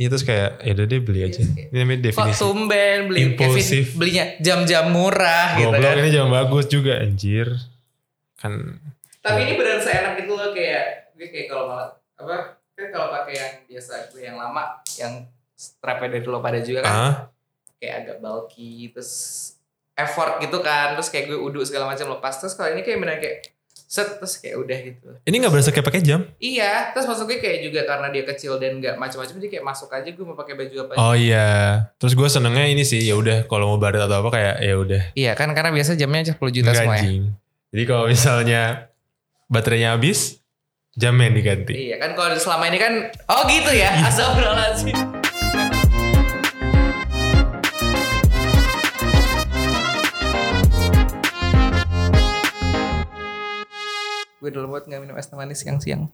Iya terus kayak ya udah deh beli aja. Ini namanya Kok definisi. tumben beli Impulsif. Kevin belinya jam-jam murah gitu Goblok kan. ini jam bagus juga anjir. Kan Tapi ini beneran seenak itu loh kayak gue kayak kalau malah apa kan kalau pakai yang biasa gue yang lama yang strapnya dari dulu pada juga kan ah kayak agak bulky terus effort gitu kan terus kayak gue uduk segala macam lepas terus kalau ini kayak beneran kayak set terus kayak udah gitu ini nggak berasa kayak pakai jam? iya terus maksud gue kayak juga karena dia kecil dan nggak macam-macam jadi kayak masuk aja gue mau pakai baju apa aja Oh iya. Terus gue senengnya ini sih ya udah kalau mau baret atau apa kayak ya udah. iya kan karena biasa jamnya 10 juta semua ya. Jadi kalau misalnya baterainya habis, jamnya yang diganti. iya kan kalau selama ini kan oh gitu ya astagfirullahaladzim gue dulu buat nggak minum es manis siang-siang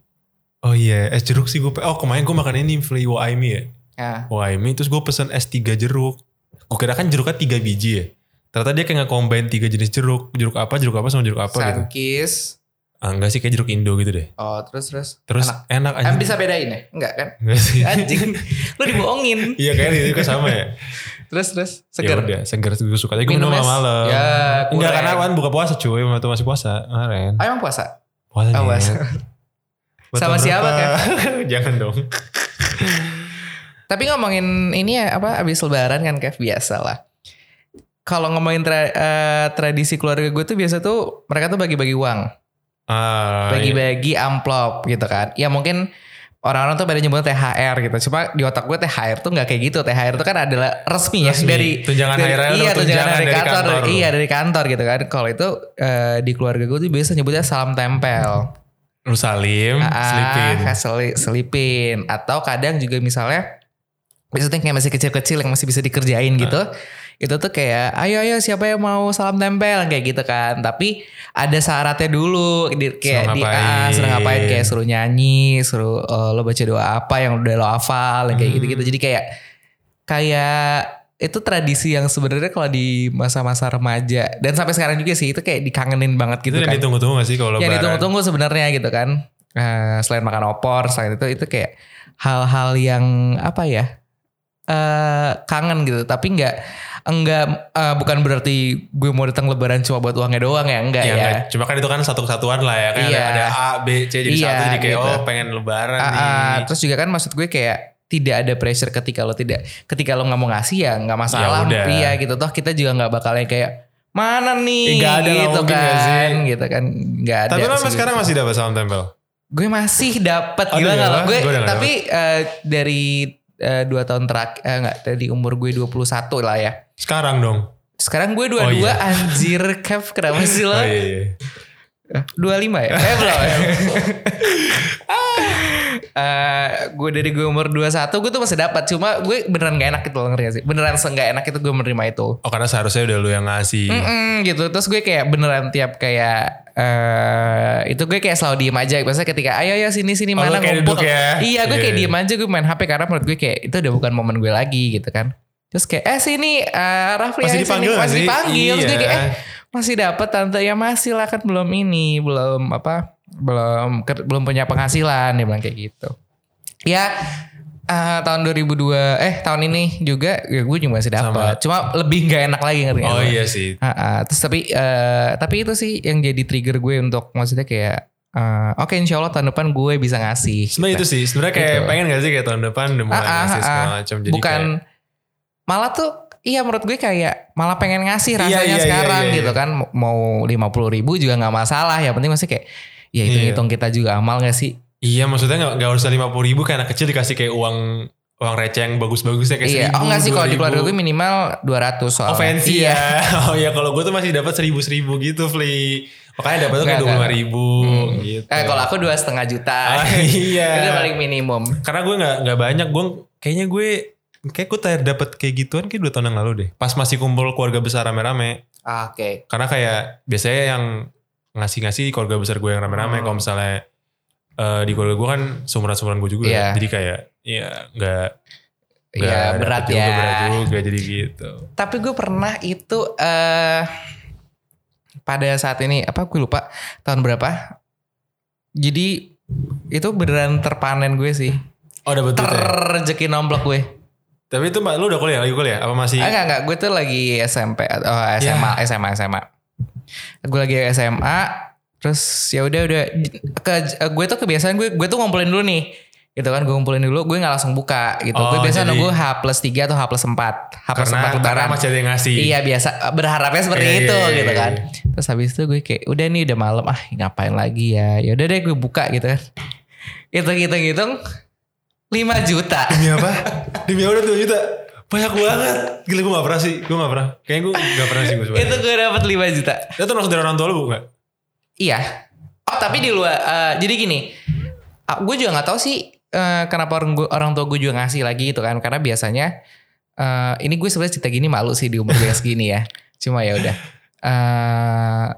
Oh iya, es jeruk sih gue. Oh kemarin gue makan ini Fli Waimi ya. ya Waimi terus gue pesen es 3 jeruk. Gue kira kan jeruknya 3 biji ya. Ternyata dia kayak nge-combine 3 jenis jeruk. Jeruk apa, jeruk apa sama jeruk apa gitu. Sunkist Ah, enggak sih kayak jeruk Indo gitu deh. oh terus terus Terus enak enak, Em aja. bisa bedain ya enggak kan Enggak sih. anjing lu dibohongin Iya kayaknya itu juga sama ya. terus terus Ya seger udah, segar gue suka. Tapi gue Minum malam. Ya, Enggak kurang. karena kan buka puasa cuy, waktu masih puasa kemarin. ah, emang puasa Oh, puasa. Buat Sama siapa, berapa? Jangan dong. Tapi ngomongin ini ya apa abis lebaran kan Kev biasa lah. Kalau ngomongin tra- eh, tradisi keluarga gue tuh biasa tuh mereka tuh bagi-bagi uang, Ah, iya. bagi-bagi amplop gitu kan. Ya mungkin orang-orang tuh pada nyebut THR gitu. Cuma di otak gue THR tuh nggak kayak gitu. THR itu kan adalah resmi, ya Resmi. dari Tunjangan dari, iya tunjangan tunjangan dari, dari kantor, kantor. iya dari kantor gitu kan. Kalau itu eh, di keluarga gue tuh biasa nyebutnya salam tempel. Lu salim, selipin. Ah, seli- selipin. Atau kadang juga misalnya biasanya kayak masih kecil-kecil yang masih bisa dikerjain Ah. gitu. Itu tuh kayak ayo ayo siapa yang mau salam tempel kayak gitu kan. Tapi ada syaratnya dulu di, kayak di ngapain. ah, suruh ngapain kayak suruh nyanyi, suruh eh, lo baca doa apa yang udah lo hafal kayak Hmm. gitu-gitu. Jadi kayak kayak itu tradisi yang sebenarnya kalau di masa-masa remaja dan sampai sekarang juga sih itu kayak dikangenin banget Itu gitu yang kan ditunggu-tunggu gak sih kalau lebaran? ditunggu-tunggu sebenarnya gitu kan Eh, selain makan opor selain itu itu kayak hal-hal yang apa ya eh kangen gitu tapi nggak enggak eh, bukan berarti gue mau datang lebaran cuma buat uangnya doang ya enggak Ya, ya, enggak. Cuma kan itu kan satu kesatuan lah ya. Kan Iya. ada A, B, C jadi Iya, satu. Jadi kayak gitu. oh pengen lebaran Ah, nih. terus juga kan maksud gue kayak tidak ada pressure ketika lo tidak ketika lo nggak mau ngasih ya nggak masalah Ya iya gitu toh kita juga nggak bakalnya kayak mana nih Ih, nggak ada, gitu sih? kan gitu kan nggak ada Tapi lo sekarang masih dapat salam tempel? gue masih dapat Aduh, gila ya nggak lah, gue gue tapi eh, dari eh, dua tahun terakhir eh, enggak dari umur gue 21 lah ya Sekarang dong. sekarang gue 22 Oh, iya. anjir Kev kenapa sih lo Oh iya, iya. 25 ya eh belum ya Eh, gue dari gue umur 21 gue tuh masih dapat cuma gue beneran gak enak gitu loh ngerti gak sih beneran seenggak enak itu gue menerima itu Oh karena seharusnya udah lu yang ngasih. Mm-mm, gitu terus gue kayak beneran tiap kayak eh itu gue kayak selalu diem aja biasanya ketika ayo ayo sini sini Oh, mana ngumpul ya? iya gue kayak Iya. diem aja gue main hp karena menurut gue kayak itu udah bukan momen gue lagi gitu kan terus kayak eh sini eh Rafli Masih dipanggil sini masih sih? dipanggil terus gue Iya. kayak eh masih dapat tante ya masih lah kan belum ini belum apa belum ke- belum punya penghasilan dia bilang kayak gitu ya eh, tahun 2002 eh tahun ini juga ya gue juga masih dapat cuma lebih nggak enak lagi ngerti nggak Oh iya sih. Ah, ah. terus tapi eh, tapi itu sih yang jadi trigger gue untuk maksudnya kayak eh, oke insya Allah tahun depan gue bisa ngasih. Sebenarnya itu sih. Sebenarnya kayak Gitu. pengen gak sih kayak tahun depan udah mulai Ah, ah, ngasih segala macam. Jadi Bukan kayak, malah tuh iya menurut gue kayak malah pengen ngasih Iya, rasanya iya, iya, sekarang iya, iya. gitu kan mau lima puluh ribu juga nggak masalah ya penting masih kayak ya hitung hitung kita juga amal gak sih iya maksudnya gak, gak usah 50 ribu kayak anak kecil dikasih kayak uang uang receh yang bagus-bagusnya kayak iya seribu, oh enggak sih kalau di 2000. keluarga gue minimal 200 soalnya Oh fancy iya. ya. Oh iya kalau gue tuh masih dapat seribu seribu gitu, Fli. Makanya dapatnya kayak dua ribu Hmm. gitu. eh kalau aku dua setengah juta Ah, iya. itu paling minimum Karena gue nggak nggak banyak. Gue kayaknya gue kayak gue terakhir dapat kayak gituan kayak dua tahun yang lalu deh. Pas masih kumpul keluarga besar rame-rame. Ah, oke Karena kayak biasanya yang ngasih-ngasih keluarga besar gue yang rame-rame. Hmm. Kalau misalnya eh, di keluarga gue kan sumuran-sumuran gue juga. Iya. Jadi kayak ya nggak Iya dapet berat juga, ya berat juga jadi gitu. Tapi gue pernah itu eh pada saat ini apa gue lupa tahun berapa. Jadi itu beneran terpanen gue sih. Oh dapat ya? Rezeki nomblok gue. Tapi itu mbak lu udah kuliah lagi kuliah apa masih? Enggak enggak, gue tuh lagi SMP oh, SMA, SMA, SMA. Gue lagi SMA, terus ya udah udah ke gue tuh kebiasaan gue gue tuh ngumpulin dulu nih. Gitu kan gue ngumpulin dulu, gue gak langsung buka gitu. Oh, gue biasa nunggu H plus 3 atau H plus 4. H plus 4 lebaran. masih ada yang ngasih. Iya biasa berharapnya seperti Iya, itu iya, gitu iya. kan. Terus habis itu gue kayak udah nih udah malam ah ngapain lagi ya. Ya udah deh gue buka gitu kan. Hitung-hitung 5 juta. Demi apa? Demi apa udah tuh juta? Banyak banget. Gila gue gak pernah sih. Gue gak pernah. Kayaknya gue gak pernah sih gue itu sebenarnya. gue dapat 5 juta. Itu langsung dari orang tua lu bukan? Iya. Oh tapi di luar eh, jadi gini. ah, gue juga nggak tahu sih eh, kenapa orang gue, orang tua gue juga ngasih lagi gitu kan karena biasanya eh, ini gue sebenarnya cerita gini malu sih di umur gue segini ya. Cuma ya udah. Eh,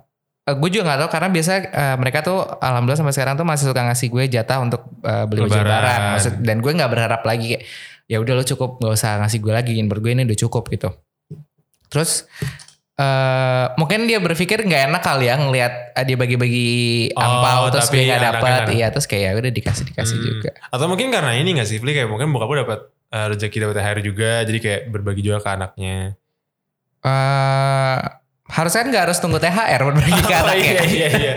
gue juga nggak tahu karena biasa eh, mereka tuh alhamdulillah sampai sekarang tuh masih suka ngasih gue jatah untuk eh, beli baju Lebaran. Maksud, dan gue nggak berharap lagi kayak ya udah lo cukup nggak usah ngasih gue lagi menurut gue ini udah cukup gitu. Terus eh mungkin dia berpikir nggak enak kali ya ngelihat eh, dia bagi-bagi Oh, ampau terus dia nggak dapat kan- iya terus kayak ya udah dikasih dikasih Hmm. juga Atau mungkin karena ini gak sih? Fli kayak mungkin bokap lu dapat eh, rezeki dapat THR juga. Jadi kayak berbagi juga ke anaknya. eh harusnya kan nggak harus tunggu THR buat bagi ke Oh, anaknya iya iya iya.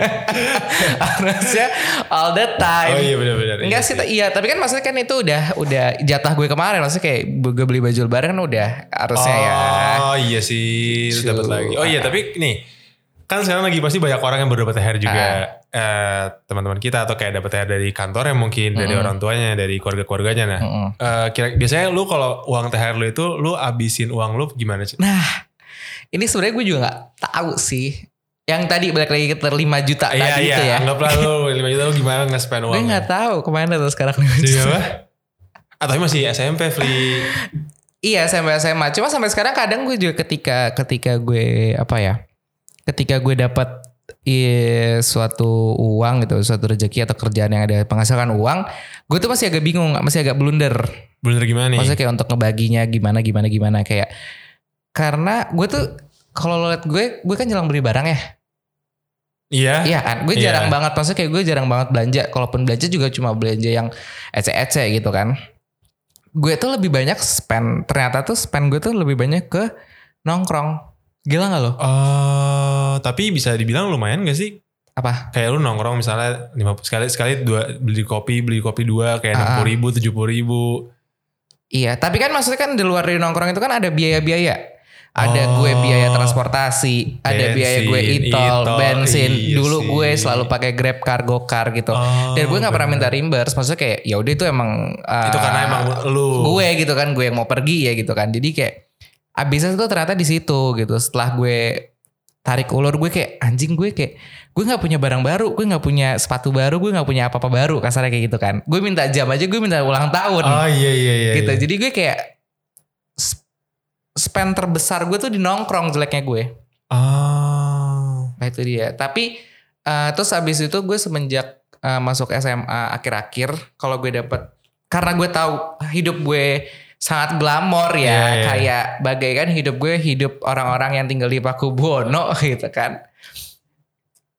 harusnya all the time Oh iya benar-benar. Enggak sih, iya tapi kan maksudnya kan itu udah udah jatah gue kemarin maksudnya kayak gue beli baju lebaran kan udah harusnya ya. Oh iya sih, terus dapat Cu. lagi. Oh iya, tapi nih kan sekarang lagi pasti banyak orang yang baru dapat THR juga. Ah. Eh, teman-teman kita atau kayak dapat THR dari kantor mungkin, dari Mm-mm. orang tuanya, dari keluarga-keluarganya. Nah, Mm-mm. eh, kira biasanya lu kalau uang THR lu itu lu abisin uang lu gimana sih? Nah, ini sebenarnya gue juga nggak tahu sih. Yang tadi balik lagi ke 5 juta Iya tadi iya, itu ya. anggaplah lu 5 juta lu gimana nge-spend Gue uangnya? nggak tahu ke mana tuh sekarang 5 Jadi juta. apa? Ah, tapi masih SMP, Fli. Iya sampai SMA. Cuma sampai sekarang kadang gue juga ketika ketika gue apa ya? Ketika gue dapat iya, suatu uang gitu, suatu rezeki atau kerjaan yang ada penghasilkan uang, gue tuh masih agak bingung, masih agak blunder. Bener gimana nih? Maksudnya kayak untuk ngebaginya gimana gimana gimana kayak karena gue tuh kalau lo liat gue, gue kan jarang beli barang ya. Iya. Iya kan, gue Iya. jarang banget. Maksudnya kayak gue jarang banget belanja. Kalaupun belanja juga cuma belanja yang ece-ece gitu kan. Gue tuh lebih banyak spend. Ternyata tuh spend gue tuh lebih banyak ke nongkrong. Gila gak lo? Oh, tapi bisa dibilang lumayan gak sih? Apa? Kayak lu nongkrong misalnya 50 sekali sekali dua beli kopi, beli kopi dua kayak enam Ah. puluh ribu, tujuh puluh ribu. Iya, tapi kan maksudnya kan di luar dari nongkrong itu kan ada biaya-biaya. Ada Oh. gue biaya transportasi, ada Bensin, biaya gue itol, itol, bensin. iya Dulu sih. gue selalu pakai Grab Cargo Car gitu. Oh, Dan gue nggak pernah minta reimburse. Maksudnya kayak ya udah itu emang Itu uh, karena emang lu. gue gitu kan, gue yang mau pergi ya gitu kan. Jadi kayak abisnya tuh ternyata di situ gitu. Setelah gue tarik ulur gue kayak anjing gue kayak gue nggak punya barang baru, gue nggak punya sepatu baru, gue nggak punya apa-apa baru kasarnya kayak gitu kan. Gue minta jam aja, gue minta ulang tahun Oh iya iya iya. gitu. iya. Jadi gue kayak spend terbesar gue tuh di nongkrong jeleknya gue. Oh. Nah itu dia. Tapi eh, terus abis itu gue semenjak eh, masuk SMA akhir-akhir, kalau gue dapet karena gue tahu hidup gue sangat glamor ya, Iya, iya. kayak bagaikan hidup gue hidup orang-orang yang tinggal di Pakubono gitu kan.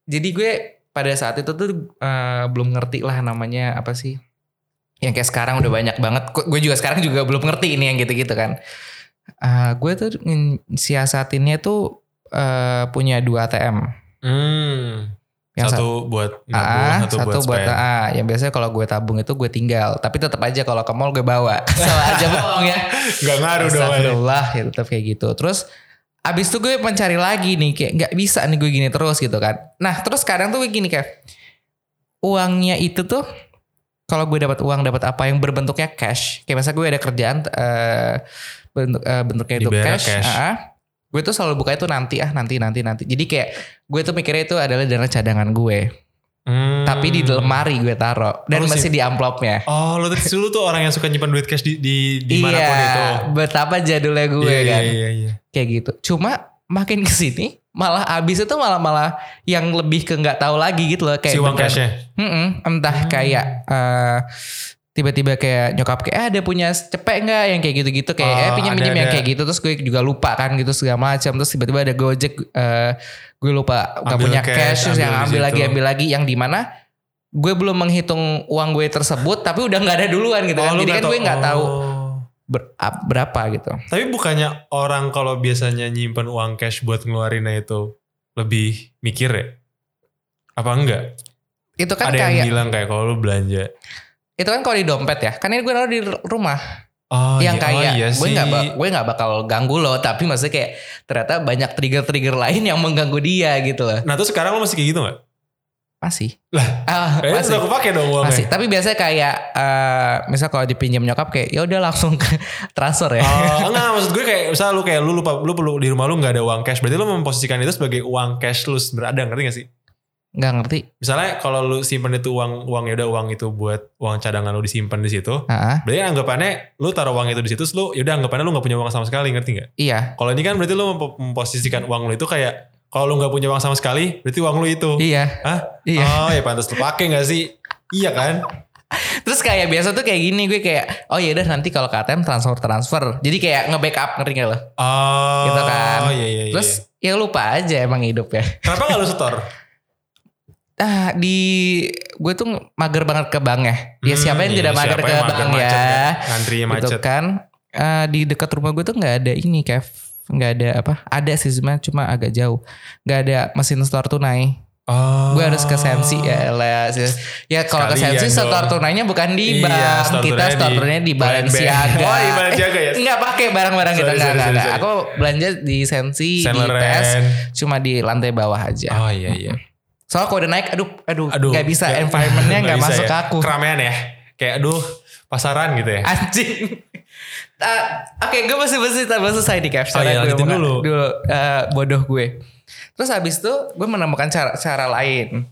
Jadi gue pada saat itu tuh eh, belum ngerti lah namanya apa sih? Yang kayak sekarang udah banyak banget. Gu- Gue juga sekarang juga belum ngerti ini yang gitu-gitu kan. Eh, gue tuh siasatinnya tuh eh, punya dua ATM. Hmm. Yang satu buat nabung, Ah, satu, satu, buat, buat, spend. ah, yang biasanya kalau gue tabung itu gue tinggal, tapi tetap aja kalau ke mall gue bawa. Salah aja bohong ya. Gak ngaruh dong. ya. Astagfirullah ya tetap kayak gitu. Terus abis itu gue mencari lagi nih kayak nggak bisa nih gue gini terus gitu kan. Nah terus kadang tuh gue gini kayak uangnya itu tuh kalau gue dapat uang dapat apa yang berbentuknya cash. Kayak misalnya gue ada kerjaan eh, bentuk eh, bentuknya itu Dibayar cash. cash. ah, gue tuh selalu buka itu nanti ah nanti nanti nanti. Jadi kayak gue tuh mikirnya itu adalah dana cadangan gue. Hmm. Tapi di lemari gue taruh dan Oh, masih sih. di amplopnya. Oh, lu tadi dulu tuh orang yang suka nyimpan duit cash di di, di iya, itu. betapa jadulnya gue iya, kan. Iya, iya, iya. Kayak gitu. Cuma makin ke sini malah abis itu malah malah yang lebih ke nggak tahu lagi gitu loh kayak Si uang cashnya. Entah Hmm. kayak eh, tiba-tiba kayak nyokap kayak "Ah, ada punya cepek nggak yang kayak gitu-gitu kayak Oh, eh pinjam pinjam ada, yang kayak gitu terus gue juga lupa kan gitu segala macam terus tiba-tiba ada gojek eh, gue lupa nggak punya cash, cash, ambil yang ambil lagi ambil lagi yang di mana gue belum menghitung uang gue tersebut tapi udah nggak ada duluan gitu kan lu jadi kan gue nggak tahu Oh. Ber- ap- berapa gitu Tapi bukannya orang kalau biasanya nyimpen uang cash buat ngeluarinnya itu lebih mikir ya? Apa enggak? itu kan Ada yang kayak bilang kayak kalau lu belanja. itu kan kalau di dompet ya kan ini gue naruh di rumah Oh, yang iya, kayak oh iya gue nggak gue nggak bakal ganggu lo tapi maksudnya kayak ternyata banyak trigger-trigger lain yang mengganggu dia gitu loh Nah terus sekarang lu masih kayak gitu gak? Masih Lah, Ah, Kayaknya masih udah kepake dong uangnya. masih tapi biasanya kayak eh misal kalau dipinjam nyokap kayak ya udah langsung ke transfer ya Oh, enggak maksud gue kayak misal lu kayak lu lupa lu perlu di rumah lu nggak ada uang cash berarti lu memposisikan itu sebagai uang cash lu berada ngerti gak sih? nggak ngerti Misalnya kalau lu simpen itu uang uang ya udah uang itu buat uang cadangan lu disimpan di situ. Ah, Berarti kan anggapannya lu taruh uang itu di situ lu yaudah anggapannya lu nggak punya uang sama sekali ngerti nggak? iya Kalau ini kan berarti lu mempo- memposisikan uang lu itu kayak kalau lu nggak punya uang sama sekali berarti uang lu itu. iya Hah? iya Oh ya pantas lu pakai nggak sih? Iya kan? terus kayak biasa tuh kayak gini gue kayak oh ya udah nanti kalau ke ATM transfer transfer jadi kayak nge-backup ngerti gak lo Oh. Gitu kan. Iya iya iya. terus ya lupa aja emang hidup ya kenapa nggak lu setor? ah di gue tuh mager banget ke bank ya ya Hmm, siapa yang iya, tidak mager ke bank macet ya kan? Ngantrinya gitu macet. kan Eh, di dekat rumah gue tuh nggak ada ini Kev nggak ada apa ada sih sebenarnya cuma agak jauh nggak ada mesin store tunai Oh. gue harus ke sensi ya lah ya kalau ke sensi store tunainya bukan di Iya, bank store kita store di tunainya di Balen Balenciaga. Oh, di Balenciaga ya? Nggak pakai barang-barang kita nggak nggak nggak. aku belanja di sensi Saint di. PS cuma di lantai bawah aja Oh iya iya. soalnya kalau udah naik aduh aduh Aduh. nggak bisa nggak- environmentnya nggak masuk ya. ke aku Keramaian ya. Kayak aduh pasaran gitu ya. anjing Ah, Oke, gue masih masih tak selesai di Kev. Oh iya, gue dulu. Dulu eh, bodoh gue. Terus habis itu gue menemukan cara cara lain.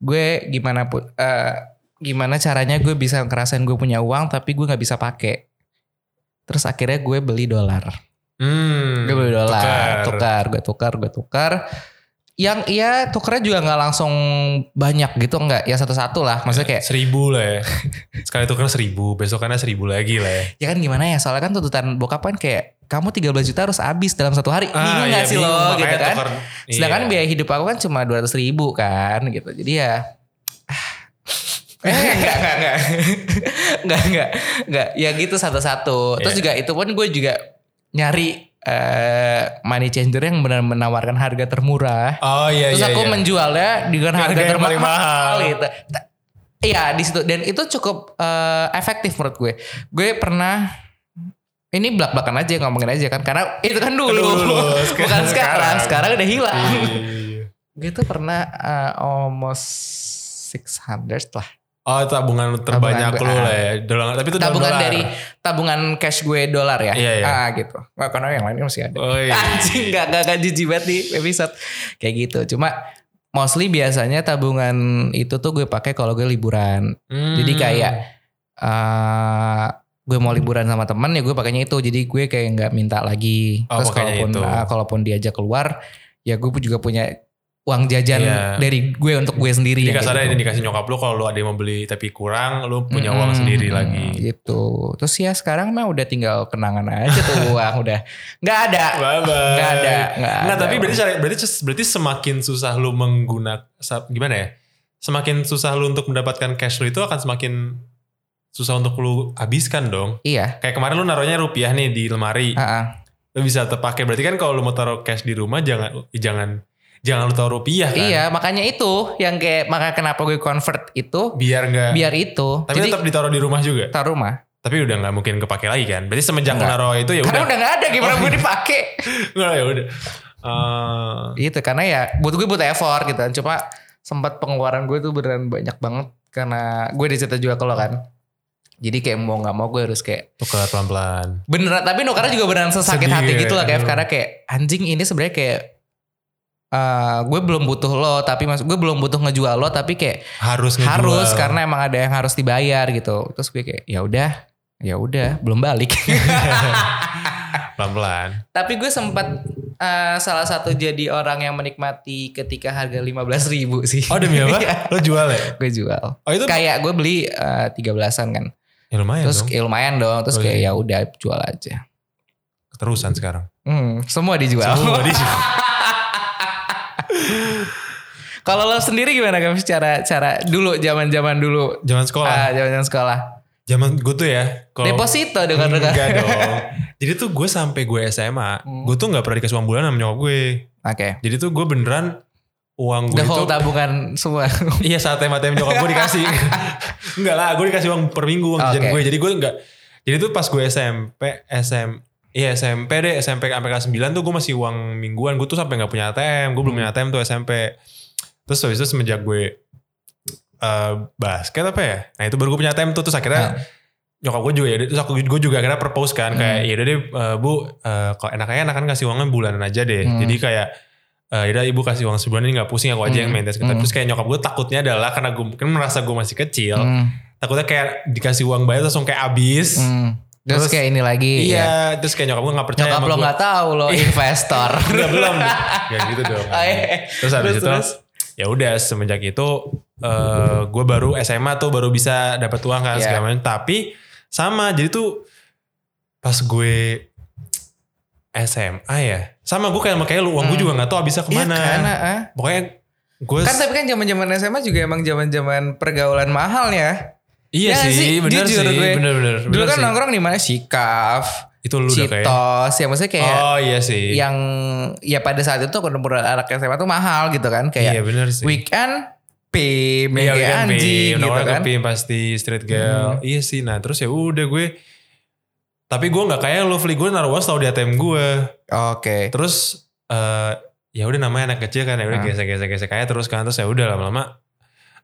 Gue gimana pun eh, gimana caranya gue bisa ngerasain gue punya uang tapi gue nggak bisa pakai. Terus akhirnya gue beli dolar. Hmm. Gue beli dolar, tukar. tukar, gue tukar, gue tukar. Yang iya tukernya juga nggak langsung banyak gitu nggak ya satu-satu lah maksudnya kayak seribu lah ya. Sekali tukar seribu, besokannya seribu lagi lah ya. ya kan gimana ya soalnya kan tuntutan bokap kan kayak kamu 13 juta harus habis dalam satu hari bingung iya, gak sih bingung, lo gitu kan tukar. sedangkan Iya. biaya hidup aku kan cuma 200 ribu kan gitu jadi ya Eh, enggak, enggak, enggak. enggak, enggak, enggak. Ya gitu satu-satu. Terus Iya. juga itu pun gue juga nyari eh money changer yang benar menawarkan harga termurah. Oh iya Terus iya. aku iya. menjualnya dengan harga, Harga termahal mahal. gitu. Iya di situ dan itu cukup eh, efektif menurut gue. Gue pernah ini belak-belakan aja ngomongin aja kan karena itu kan dulu, Dulu, bukan sekarang- sekarang. Sekarang udah hilang. Iya, iya, iya. Gue tuh pernah eh, almost 600 lah. Oh tabungan terbanyak Tabungan lu lah ya. Dolar, tapi itu Tabungan dolar. dari tabungan cash gue dolar ya. Iya, iya. Ah gitu. Nggak, karena yang lain masih ada. Oh iya. Anjing gak, gak, gak jijik banget di episode kayak gitu. Cuma mostly biasanya tabungan itu tuh gue pakai kalau gue liburan. Hmm. Jadi kayak eh gue mau liburan sama temen ya gue pakainya itu. Jadi gue kayak nggak minta lagi. Oh, Terus kalaupun itu. ah, kalaupun diajak keluar ya gue juga punya uang jajan Iya. dari gue untuk gue sendiri. Jadi ya, kasarnya gitu. ini dikasih nyokap lu kalau lu ada yang mau beli tapi kurang, lu punya Mm-mm, uang sendiri lagi. Gitu. Terus ya sekarang mah udah tinggal kenangan aja tuh uang udah nggak ada. Bye bye. Nggak ada, nggak Nggak, ada. tapi berarti berarti berarti semakin susah lu menggunakan gimana ya? Semakin susah lu untuk mendapatkan cash lu itu akan semakin susah untuk lu habiskan dong. Iya. Kayak kemarin lu naruhnya rupiah nih di lemari, Ah, ah. lu bisa terpakai. Berarti kan kalau lu mau taruh cash di rumah jangan jangan jangan lu taruh rupiah kan. Iya, makanya itu yang kayak maka kenapa gue convert itu Biar nggak. biar itu. tapi Jadi tetap ditaruh di rumah juga. taruh rumah. Tapi udah nggak mungkin kepake lagi kan. Berarti semenjak Nggak. naruh itu ya Karena udah. udah nggak ada gimana gue dipakai. Nggak ya udah. Eh, gitu karena ya buat gue butuh effort gitu kan. Cuma sempat pengeluaran gue tuh beneran banyak banget karena gue dicerita juga kalau kan. Jadi kayak mau nggak mau gue harus kayak tukar pelan-pelan. beneran tapi nukarnya juga beneran sesakit Sedih hati ya, gitu lah kayak karena kayak anjing ini sebenarnya kayak eh gue belum butuh lo tapi mas gue belum butuh ngejual lo tapi kayak Harus ngejual. harus karena emang ada yang harus dibayar gitu terus gue kayak ya udah ya udah belum balik pelan-pelan. tapi gue sempat eh, salah satu jadi orang yang menikmati ketika harga 15.000 ribu sih Oh demi apa? Iya, Lo jual ya? gue jual Oh itu kayak gue beli tiga belasan kan ya lumayan terus dong. ya lumayan dong terus Oh, kayak iya. ya udah jual aja Keterusan sekarang. hmm, semua dijual Semua dijual. Kalau lo sendiri gimana Gaf? Cara cara dulu zaman-zaman dulu. Zaman sekolah. Ah, zaman-zaman sekolah. Zaman gue tuh ya. Kalau Deposito dengar-dengar. Enggak dong. Jadi tuh gue sampai gue SMA, Hmm. gue tuh nggak pernah dikasih uang bulanan sama nyokap gue. Oke. Jadi tuh gue beneran uang gue The itu whole tabungan semua. Iya saat TM nyokap gue dikasih. enggak lah, gue dikasih uang per minggu uang jajan Oke. gue. Jadi gue enggak. Jadi tuh pas gue SMP, SM, iya SMP deh, SMP sampai kelas 9 tuh gue masih uang mingguan. Gue tuh sampai nggak punya ATM. Gue belum punya ATM tuh SMP. Terus habis itu semenjak gue eh basket apa ya? Nah itu baru gue punya ATM tuh. Terus akhirnya nyokap gue juga ya. Terus aku gue juga akhirnya propose kan. Kayak ya udah deh eh, bu, eh, kalau enaknya enakan kasih uangnya bulanan aja deh. Hmm. Jadi kayak eh yaudah ibu kasih uang sebulan ini gak pusing aku aja yang Hmm. maintenance kita. Hmm. Terus kayak nyokap gue takutnya adalah karena gue mungkin merasa gue masih kecil. Hmm, Takutnya kayak dikasih uang bayar langsung kayak abis. hmm. Terus, Terus- kayak ini lagi. ya. Iya, terus kayak nyokap gue gak percaya Nyokap lo gue. nggak tahu lo investor. Enggak belum. Kayak gitu dong. Oh, iya. Terus habis Terus, itu terus. ya udah semenjak itu eh gue baru SMA tuh baru bisa dapat uang kan Iya. segala macam. Tapi sama jadi tuh pas gue SMA ya sama gue kayak kayak lu uang gue Hmm. juga nggak tahu habisnya Iya ke mana. kan, ah. Pokoknya gue Kan tapi kan zaman-zaman SMA juga emang zaman-zaman pergaulan mahal ya. Iya Ya sih, sih, bener jujur sih, gue. bener-bener. Dulu bener kan sih. nongkrong di mana Sikaf, itu lu udah kayak Citos, ya maksudnya kayak oh iya sih yang ya pada saat itu kontemporer anak SMA tuh mahal gitu kan iya kayak bener sih weekend pim Iya, kayak anjing gitu kan. pim pasti street girl. Hmm. Iya sih. Nah terus ya udah gue. Tapi gue nggak kayak lo, Fli. Gue naruh uang selalu di ATM gue. Oke. Terus eh ya udah namanya anak kecil kan ya udah Ah. gesek gesek gesek kayak terus kan terus ya udah lama-lama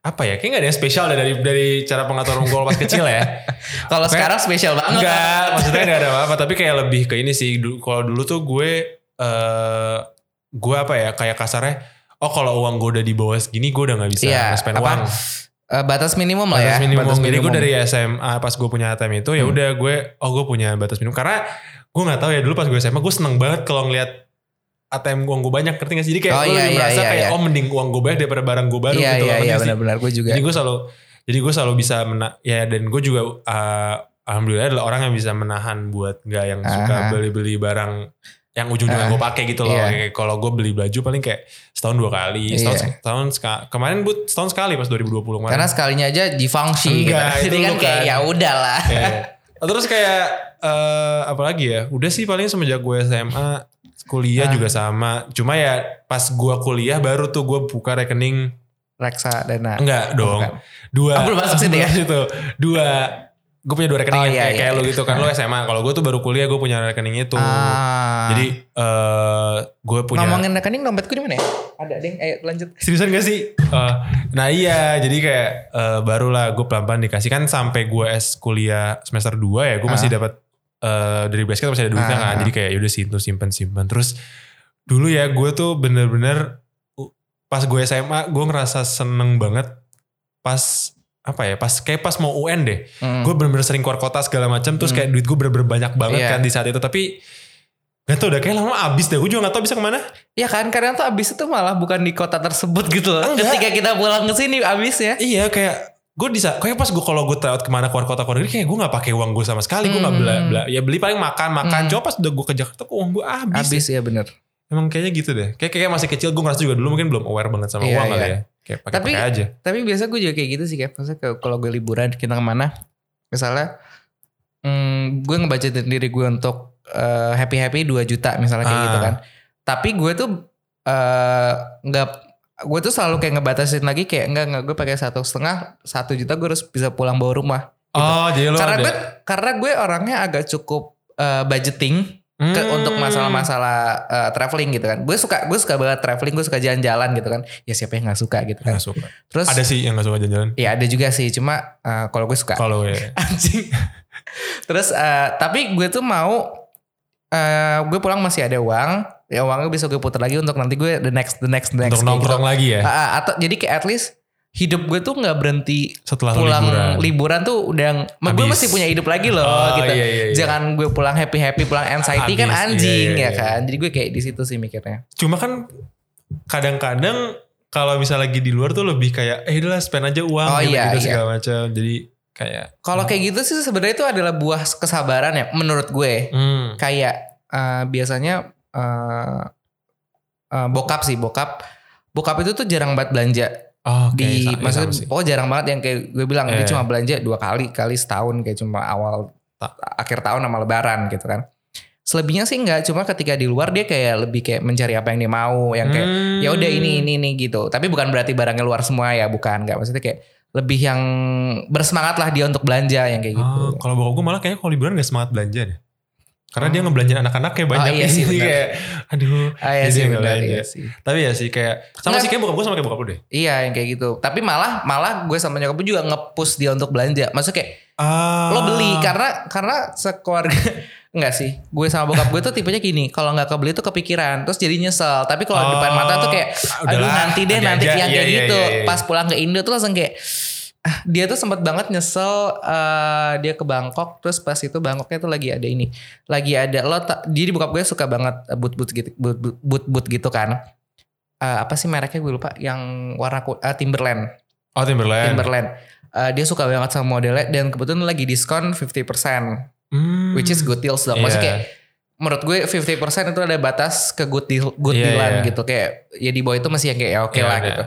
apa ya kayak gak ada yang spesial deh dari dari cara pengaturan gol pas kecil ya Kalau sekarang spesial banget. enggak maksudnya gak ada apa-apa tapi kayak lebih ke ini sih kalau dulu tuh gue eh gue apa ya kayak kasarnya oh kalau uang gue udah di bawah segini gue udah nggak bisa Iya, spend apa, uang Eh, batas minimum lah ya. batas minimum. Batas Jadi gue minimum. dari SMA pas gue punya ATM itu ya Hmm. udah gue oh gue punya batas minimum karena gue nggak tahu ya dulu pas gue SMA gue seneng banget kalau ngeliat ATM uang gue banyak ngerti gak sih? Jadi kayak Oh, gue iya, iya, merasa iya, kayak iya. oh mending uang gue banyak daripada barang gue baru Iya gitu iya loh, iya benar-benar gue juga. Jadi gue selalu jadi gue selalu bisa mena ya dan gue juga uh, alhamdulillah adalah orang yang bisa menahan buat nggak yang suka Aha. beli-beli barang yang ujung-ujungnya Ah, gue pakai gitu loh. iya. Kalau gue beli baju paling kayak setahun dua kali, setahun, Iya. setahun seka- kemarin gue setahun sekali pas 2020 kemarin. Karena sekalinya aja difungsi gitu. Enggak, itu Jadi kan kayak ya udahlah. Iya. Terus kayak eh apa lagi ya? Udah sih paling semenjak gue SMA, kuliah Ah. juga sama. Cuma ya pas gue kuliah baru tuh gue buka rekening Reksa dana. enggak dong. bukan. Dua. Oh, belum masuk situ ya? Situ. Dua. Gue punya dua rekening Oh, yang iya, kayak, iya. kayak lu gitu kan. Lu SMA. Kalau gue tuh baru kuliah gue punya rekening itu. Ah. Jadi eh gue punya ngomongin rekening dompetku di mana ya? Ada deh. Ayo lanjut. Seriusan gak sih? Eh, nah iya, jadi kayak eh, barulah gue pelan-pelan dikasih kan sampai gue S kuliah semester 2 ya, gue masih Ah. dapat eh, dari basket masih ada duitnya Ah. kan. Jadi kayak yaudah simpen simpen simpen. Terus dulu ya gue tuh bener-bener uh, pas gue SMA gue ngerasa seneng banget pas apa ya pas kayak pas mau UN deh Hmm. gue bener-bener sering keluar kota segala macam terus Hmm. kayak duit gue bener-bener banyak banget Iya. kan di saat itu tapi gak tau udah kayak lama abis deh gue juga gak tau bisa ke mana Ya kan kadang tuh abis itu malah bukan di kota tersebut gitu loh. Enggak. Ketika kita pulang ke sini abis ya. Iya kayak gue bisa kayak pas gue kalau gue tryout ke mana keluar kota keluar negeri kayak gue nggak pakai uang gue sama sekali gue nggak Hmm. bela, bela ya beli paling makan makan Hmm. coba pas udah gue ke Jakarta kok uang gue habis, Abis ya bener. emang kayaknya gitu deh kayak kayak masih kecil gue ngerasa juga dulu mungkin belum aware banget sama Iya, uang kali iya. ya kayak pakai Tapi- pakai aja Tapi biasa gue juga kayak gitu sih kayak ke- kalau gue liburan kita ke mana, misalnya hmm, gue ngebajetin diri gue untuk happy happy 2 juta misalnya kayak Ah. gitu kan. Tapi gue tuh eh, nggak gue tuh selalu kayak ngebatasin lagi kayak enggak enggak gue pakai satu setengah satu juta gue harus bisa pulang bawa rumah. oh jadi lo karena ada gue karena gue orangnya agak cukup eh, budgeting ke, Hmm. untuk masalah-masalah eh, traveling gitu kan. Gue suka gue suka banget traveling, gue suka jalan-jalan gitu kan. Ya siapa yang nggak suka gitu kan. Nggak suka Terus ada sih yang nggak suka jalan-jalan Ya ada juga sih, cuma eh, kalau gue suka kalau ya anjing. Terus eh, tapi gue tuh mau eh gue pulang masih ada uang, ya uangnya bisa gue putar lagi untuk nanti gue the next the next the next untuk gitu. nongkrong lagi ya Ah, ah, atau jadi kayak at least hidup gue tuh nggak berhenti setelah pulang liburan liburan. tuh udah gue Habis. masih punya hidup lagi loh Oh, gitu. iya, iya, iya. Jangan gue pulang happy happy pulang anxiety kan Habis, anjing iya, iya, ya iya. kan. Jadi gue kayak di situ sih mikirnya. cuma kan kadang-kadang kalau misalnya lagi di luar tuh lebih kayak eh udah spend aja uang Oh, gitu, iya, iya. segala macam jadi kayak Kalau kayak gitu sih sebenarnya itu adalah buah kesabaran ya menurut gue. hmm, kayak eh, biasanya eh, eh, bokap sih bokap bokap itu tuh jarang banget belanja Oh, oke. di ya, maksudnya sih. pokoknya jarang banget yang kayak gue bilang dia Iya. cuma belanja dua kali kali setahun kayak cuma awal Ta- akhir tahun sama lebaran gitu kan selebihnya sih enggak cuma ketika di luar dia kayak lebih kayak mencari apa yang dia mau yang kayak Hmm. ya udah ini ini ini gitu tapi bukan berarti barangnya luar semua ya bukan enggak maksudnya kayak lebih yang bersemangat lah dia untuk belanja yang kayak gitu Oh, kalau bokap gue malah kayaknya kalau liburan gak semangat belanja deh. Karena dia ngebelanjain anak-anaknya banyak. Oh, iya sih, benar. kayak, aduh. ah iya jadi sih benar iya sih Tapi ya sih kayak, sama Nggak. sih kayak bokap gue sama kayak bokap lu deh. iya yang kayak gitu tapi malah malah gue sama nyokap gue juga nge-push dia untuk belanja maksudnya kayak Ah. lo beli karena karena sekeluarga enggak sih gue sama bokap gue tuh tipenya gini kalau nggak kebeli tuh kepikiran terus jadi nyesel tapi kalau Oh, depan mata tuh kayak aduh udahlah, nanti deh nanti aja. yang Iya, kayak iya, gitu iya, iya. pas pulang ke Indo tuh langsung kayak ah, dia tuh sempat banget nyesel eh, dia ke Bangkok terus pas itu Bangkoknya tuh lagi ada ini lagi ada lo ta- jadi bokap gue suka banget boot boot gitu boot boot, boot, boot gitu kan Eh, apa sih mereknya gue lupa yang warna eh, Timberland Oh Timberland. Timberland Eh, dia suka banget sama modelnya dan kebetulan lagi diskon 50% Hmm. which is good deals dong. Maksudnya Iya. kayak menurut gue 50% itu ada batas ke good deal good Iya, dealan iya. gitu kayak ya di bawah itu masih yang kayak ya oke Iya, lah ada. gitu.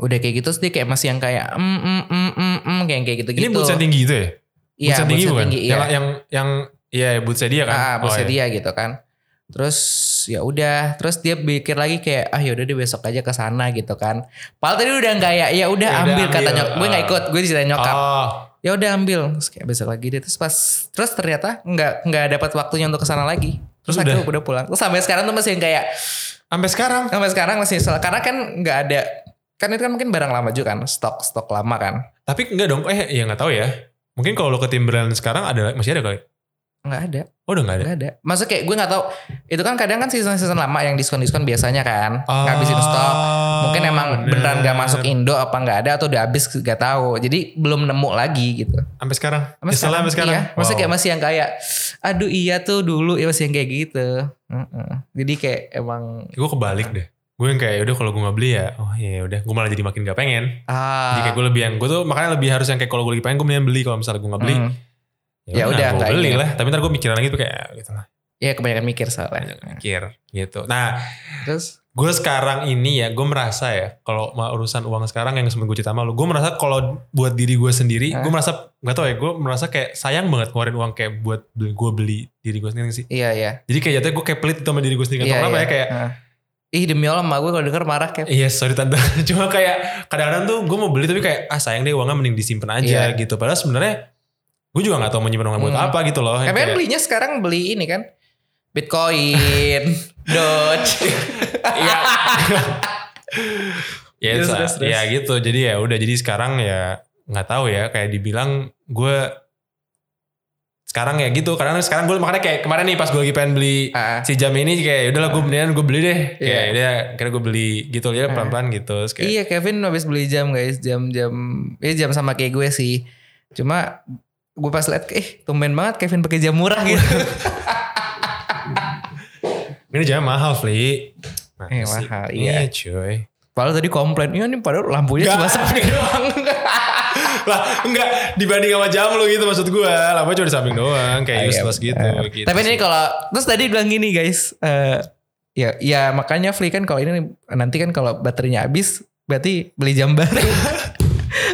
Udah kayak gitu dia kayak masih yang kayak mm mm mm mm, mm kayak kayak gitu gitu. Ini bootsnya tinggi gitu ya? Iya, Bootsnya tinggi bootsnya bukan? tinggi, iya. Yang, yang, yang, iya bootsnya dia kan? Ah, bosnya Oh, iya. dia gitu kan. Terus ya udah, terus dia pikir lagi kayak ah yaudah dia besok aja ke sana gitu kan. Padahal tadi udah kayak ya udah Ya udah ambil, kata ambil, nyokap. Gue nggak ikut, gue diceritain nyokap. Oh, Ya udah ambil. Terus kayak besok lagi deh. Terus pas terus ternyata nggak nggak dapat waktunya untuk ke sana lagi. Terus, akhirnya udah pulang. Terus sampai sekarang tuh masih kayak sampai sekarang. sampai sekarang masih nyesel karena kan nggak ada kan itu kan mungkin barang lama juga kan stok stok lama kan Tapi enggak dong, eh ya nggak tahu ya. Mungkin kalau lo ke Timberland sekarang ada masih ada kali. nggak ada Oh udah nggak ada. nggak ada maksudnya kayak gue nggak tahu itu kan kadang kan season season lama yang diskon diskon biasanya kan ngabisin stok mungkin emang bener. beneran gak masuk Indo apa nggak ada atau udah habis gak tahu jadi belum nemu lagi gitu Sampai sekarang. Sampai Nyesel sampai sekarang. iya. Wow. kayak masih yang kayak aduh iya tuh dulu ya masih yang kayak gitu Heeh. jadi kayak emang gue kebalik deh. Gue yang kayak udah kalau gue nggak beli ya, oh iya udah. Gue malah jadi makin gak pengen. ah Jadi kayak gue lebih yang gue tuh makanya lebih harus yang kayak kalau gue lagi pengen gue mendingan beli kalau misalnya gue nggak beli. hmm. Ya udah, gue nggak beli lah. Tapi ntar gue mikirin lagi tuh kayak gitu lah. ya kebanyakan mikir soalnya Mikir gitu. Nah terus gue sekarang ini ya gue merasa ya kalau urusan uang sekarang yang sempat gue cerita sama lu gue merasa kalau buat diri gue sendiri Hah? gue merasa nggak tau ya gue merasa kayak sayang banget ngeluarin uang kayak buat gue beli diri gue sendiri sih iya iya jadi kayak jatuhnya gue kayak pelit sama diri gue sendiri Iya, Gak tau kenapa iya. ya kayak Heeh. Ih demi Allah emak gue kalau denger marah kayak Iya sorry tante. Cuma kayak Kadang-kadang tuh gue mau beli Tapi kayak Ah sayang deh uangnya mending disimpan aja Iya. gitu. Padahal sebenarnya Gue juga gak tahu menyimpan uang buat Hmm. apa gitu loh Kalian kayak- belinya sekarang beli ini kan? Bitcoin. Doge. Iya. Ya, terus, terus. ya gitu. Jadi ya udah jadi sekarang ya nggak tahu ya kayak dibilang gue sekarang ya gitu karena sekarang gue makanya kayak kemarin nih pas gue lagi pengen beli Ah, si jam ini kayak udahlah gue mendingan gue beli deh. Kayak Iya. udah kira gue beli gitu ya Ah. pelan pelan gitu kayak Iya Kevin habis beli jam guys Jam-jam Eh jam sama kayak gue sih. Cuma Gue pas liat Eh tumben banget Kevin pakai jam murah gitu. Ini jamnya mahal Fli. Nah, Eh, mahal, iya. cuy. Padahal tadi komplain Iya nih padahal lampunya Nggak. cuma samping doang lah enggak dibanding sama jam lu gitu maksud gue lah cuma di samping doang kayak Ah, iya. useless gitu, Eh, gitu Tapi ini kalau Terus tadi bilang gini guys eh Ya ya makanya Fli kan kalau ini Nanti kan kalau baterainya habis Berarti beli jam baru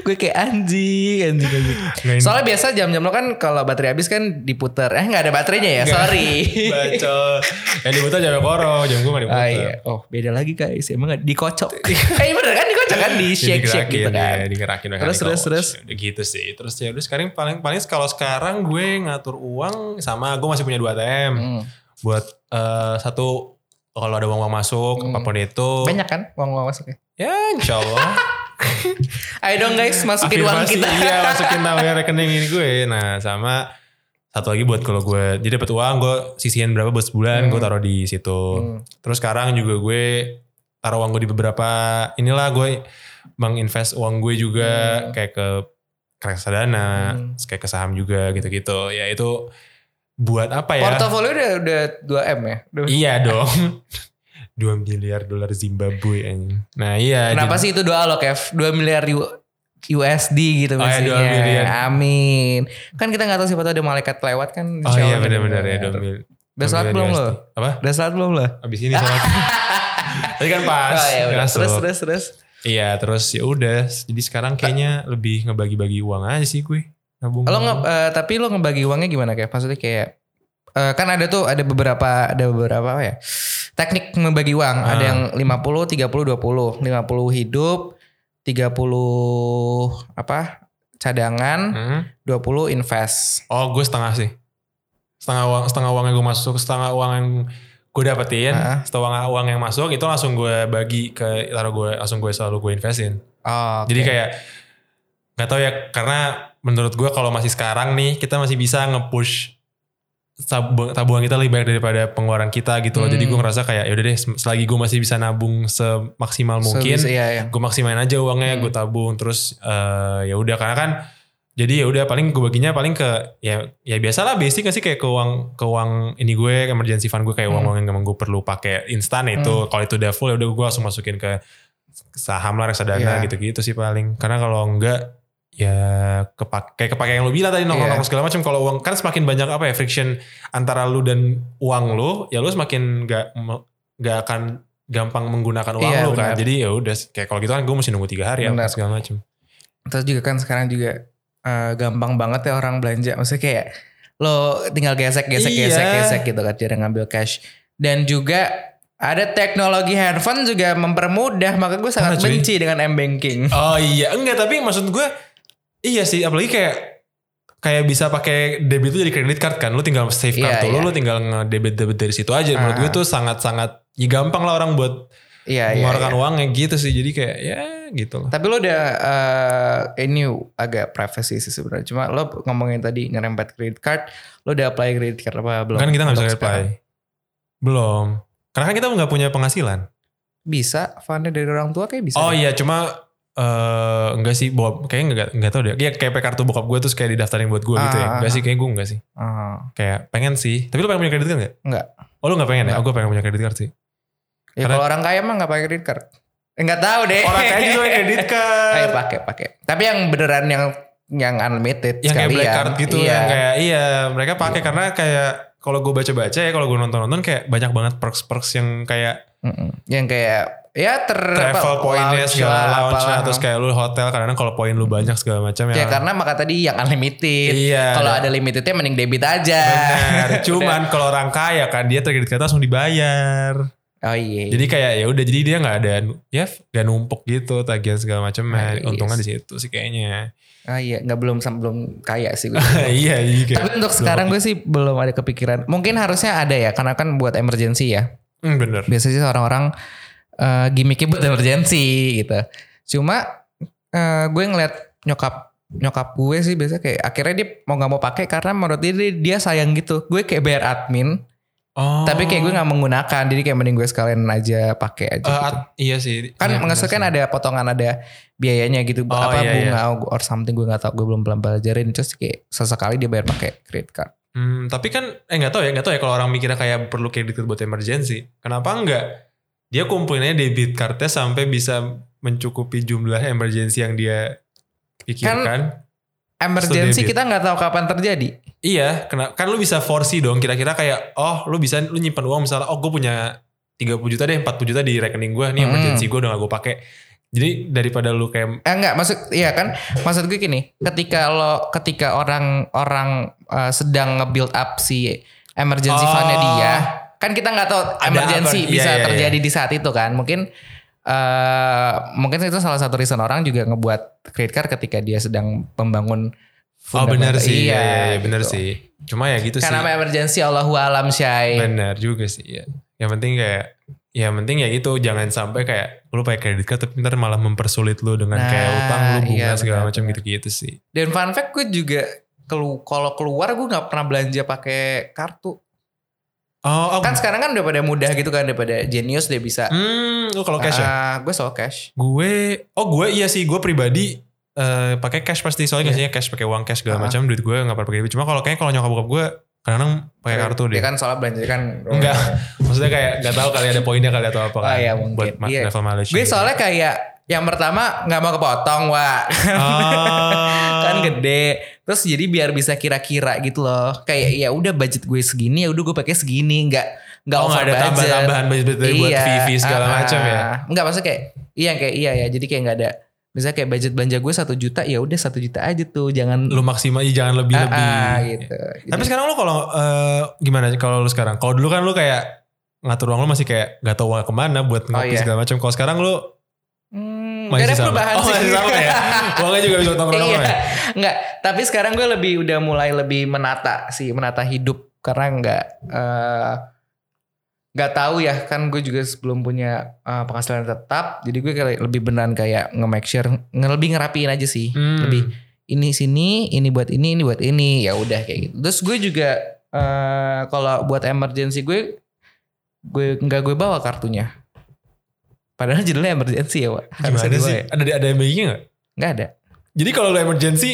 Gue kayak anjing Anjing anjing Nggak ini- Soalnya biasa jam-jam lo kan kalau baterai habis kan diputer. Eh nggak ada baterainya ya, Nggak. sorry. Bacot. Yang diputar jamnya koro, jam gue gak diputar. Ah iya. Oh beda lagi guys, emang nggak dikocok. eh bener kan dikocok kan di shake shake gitu kan. Ya, digerakin Terus, terus, terus. Gitu sih. Terus ya udah sekarang paling paling kalau sekarang gue ngatur uang sama gue masih punya dua ATM Hmm. buat eh, satu kalau ada uang uang masuk Hmm. apa pun itu. Banyak kan uang uang masuknya. Ya insya Allah. Ayo dong guys masukin uang kita. Iya masukin nama rekening ini gue. Nah sama satu lagi buat kalau gue jadi dapat uang gue sisihin berapa buat sebulan Hmm. gue taruh di situ. Hmm. Terus sekarang juga gue taruh uang gue di beberapa inilah gue menginvest uang gue juga Hmm. kayak ke reksadana, Hmm. kayak ke saham juga gitu-gitu. Ya itu buat apa ya? Portofolio udah udah 2 m ya. Udah. Iya dong. 2 miliar dolar Zimbabwe anjing. Nah iya. Kenapa jadi- sih itu doa lo Kev? 2 miliar USD gitu Oh ya, maksudnya. 2 miliar. Amin. Kan kita nggak tahu siapa tahu ada malaikat lewat kan. Oh iya Allah benar-benar ya benar. 2 miliar. Udah sholat belum lo? Apa? Udah sholat belum lo? Abis ini sholat. Tadi kan pas. Oh, ya udah. masuk. Terus terus terus. Iya terus ya udah. Jadi sekarang kayaknya lebih ngebagi-bagi uang aja sih gue. Nabung. Lo nge, eh, tapi lo ngebagi uangnya gimana kayak? Maksudnya kayak eh, kan ada tuh ada beberapa ada beberapa apa ya? Teknik membagi uang. Ada Ah. yang 50 30 20. 50 hidup, 30 apa? cadangan, Hmm? 20 invest. Oh gue setengah sih. Setengah uang, setengah uang yang gue masuk, setengah uang yang gue dapetin, Ah. setengah uang yang masuk itu langsung gue bagi ke taruh gue langsung gue selalu gue investin. Oh, Jadi oke. kayak nggak tahu ya karena menurut gue kalau masih sekarang nih kita masih bisa nge-push tabung- tabungan kita lebih baik daripada pengeluaran kita gitu loh. Jadi Hmm. gue ngerasa kayak ya udah deh selagi gue masih bisa nabung semaksimal mungkin, Sebisa- iya, iya. gue maksimalin aja uangnya, Hmm. gue tabung terus eh, ya udah karena kan jadi ya udah paling gue baginya paling ke ya ya biasalah basic gak sih kayak ke uang ke uang ini gue emergency fund gue kayak Hmm. uang-uang yang emang gue perlu pakai instan itu kalau itu udah full ya udah gue langsung masukin ke saham lah reksadana Iya. gitu-gitu sih paling karena kalau enggak ya kepak kayak kepakai yang lu bilang tadi nongkrong Iya. segala macam kalau uang kan semakin banyak apa ya friction antara lu dan uang lu ya lu semakin nggak me- nggak akan gampang menggunakan uang Iya, lu kan jadi ya udah kayak kalau gitu kan gue mesti nunggu tiga hari Benar. apa segala macam Terus juga kan sekarang juga eh, gampang banget ya orang belanja. Maksudnya kayak lo tinggal gesek gesek Iya. gesek gesek gitu kan cara ngambil cash. Dan juga ada teknologi handphone juga mempermudah. Maka gue sangat Mana, cuy? benci dengan m banking. Oh iya, enggak tapi maksud gue iya sih apalagi kayak kayak bisa pakai debit itu jadi credit card kan. Lu tinggal save Iya, kartu lu, iya. lu tinggal ngedebit debit dari situ aja. Menurut Ah. gue tuh sangat-sangat ya gampang lah orang buat Iya iya. mengeluarkan iya. uangnya gitu sih. Jadi kayak ya gitu loh. Tapi lo udah eh, ini agak privacy sih sebenarnya. Cuma lo ngomongin tadi ngerempet credit card, lo udah apply credit card apa belum? Kan kita nggak bisa apply. sekarang. Belum. Karena kan kita nggak punya penghasilan. Bisa, fundnya dari orang tua kayak bisa. Oh iya, cuma eh enggak sih, bokap kayaknya enggak enggak tahu deh. Kayak kayak pakai kartu bokap gue terus kayak didaftarin buat gue gitu ya. Ah, Enggak ah, sih, kayak gue enggak sih. Ah, Kayak pengen sih. Tapi lu pengen punya kredit card enggak? enggak. Oh lu enggak pengen ya? Enggak. Oh gue pengen punya kredit card sih. Ya Karena- kalau orang kaya mah nggak pakai credit card. Enggak tahu deh. Orang kaya juga pakai kredit card. Ayo pakai pakai. Tapi yang beneran yang yang unlimited yang kayak black card gitu iya. yang kayak iya mereka pakai karena kayak kalau gue baca-baca ya kalau gue nonton-nonton kayak banyak banget perks-perks yang kayak Mm-mm. Yang kayak ya ter travel poinnya segala lah, lounge apalah. terus kayak lu hotel kadang kalau poin lu banyak segala macam Ya ya. karena maka tadi yang unlimited. Iya. Kalau ada limitednya mending debit aja. Benar. Cuman kalau orang kaya kan dia terkredit card langsung dibayar. Oh iya. Jadi kayak ya udah jadi dia nggak ada ya nggak numpuk gitu tagihan segala macam. Ah, iya Untungnya di situ sih kayaknya. Ah iya, nggak belum belum kaya sih gue. iya iya. Tapi untuk sekarang gue sih belum ada kepikiran. Mungkin harusnya ada ya, karena kan buat emergency ya. Hmm, bener. Biasanya sih orang-orang eh, gimmicknya buat emergency gitu. Cuma eh, gue ngeliat nyokap nyokap gue sih biasa kayak akhirnya dia mau nggak mau pakai karena menurut dia dia- dia sayang gitu. Gue kayak bayar admin, Oh. tapi kayak gue nggak menggunakan. Jadi kayak mending gue sekalian aja pakai aja. Eh, gitu. iya sih. kan Iya, maksudnya kan ada potongan ada biayanya gitu Oh, apa iya, bunga or something gue nggak tahu gue belum belum pelajarin terus kayak sesekali dia bayar pakai credit card Hmm, tapi kan eh nggak tahu ya nggak tahu ya kalau orang mikirnya kayak perlu kredit buat emergency. Kenapa enggak? Dia kumpulinnya debit cardnya sampai bisa mencukupi jumlah emergency yang dia pikirkan. emergency debit. kita nggak tahu kapan terjadi Iya, kena, kan lu bisa foresee dong. Kira-kira kayak, oh lu bisa lu nyimpan uang misalnya, oh gue punya 30 juta deh, 40 juta di rekening gue, nih Hmm. emergency gue udah gak gue pakai. Jadi daripada lu kayak, eh enggak maksud iya kan maksud gue gini ketika lo ketika orang orang eh, sedang nge-build up si emergency Oh. fundnya dia kan kita nggak tahu Ada emergency apa- iya, bisa iya, iya. terjadi di saat itu kan mungkin eh mungkin itu salah satu reason orang juga ngebuat credit card ketika dia sedang membangun oh fundamental. sih, iya, iya, gitu. bener sih. Cuma ya gitu Kan sih. nama emergency Allahu alam syai. Bener juga sih, ya. Yang penting kayak, ya yang penting ya gitu, jangan sampai kayak lu pakai kredit card tapi ntar malah mempersulit lu dengan kayak Nah, utang lu bunga iya, segala benar, macam benar. gitu-gitu sih. Dan fun fact gue juga kelu kalau keluar gue nggak pernah belanja pakai kartu. Oh, oh Kan sekarang kan udah pada mudah gitu kan daripada Genius dia bisa. hmm, lu kalau cash ya? Ah, gue selalu cash. Gue, oh gue iya sih, gue pribadi eh pakai cash pasti soalnya biasanya cash pakai uang cash segala Iya. Ah. macam duit gue nggak pernah pakai. Cuma kalau kayaknya kalau nyokap bokap gue kadang pakai kartu deh. Dia kan soalnya belanja kan. Enggak, maksudnya kayak nggak tahu kali ada poinnya kali atau apa kan. Oh, iya, mungkin. Buat Iya. level mileage. Gue gitu. soalnya kayak Yang pertama nggak mau kepotong, Wak. Ah. kan gede. Terus jadi biar bisa kira-kira gitu loh. Kayak ya udah budget gue segini ya udah gue pakai segini, nggak nggak Oh, over ada budget. tambah-tambahan budget buat VV segala ah, macam ya? Nggak maksudnya kayak iya kayak iya ya. Jadi kayak nggak ada misalnya kayak budget belanja gue satu juta ya udah satu juta aja tuh jangan lu maksimal ya jangan lebih-lebih. Ah, ah, gitu. Tapi sekarang lu kalau eh, gimana kalau lu sekarang? Kalau dulu kan lu kayak ngatur uang lu masih kayak nggak tahu uang ke mana buat ngopi iya. segala macam. Kalau sekarang lu gak ada sama. perubahan oh, sih. masih sama ya. Uangnya juga bisa nongkrong iya. ya. Enggak, tapi sekarang gue lebih udah mulai lebih menata sih, menata hidup karena enggak eh, nggak tahu ya kan gue juga sebelum punya eh, penghasilan tetap, jadi gue kayak lebih beneran kayak nge-make sure nge- lebih ngerapiin aja sih, Hmm. lebih ini sini, ini buat ini, ini buat ini, ya udah kayak gitu. Terus gue juga eh, kalau buat emergency gue gue nggak gue bawa kartunya. Padahal judulnya emergency ya, Pak. Harusnya Gimana sih? ya. Ada ada yang baginya nggak? Nggak ada. Jadi kalau lu emergency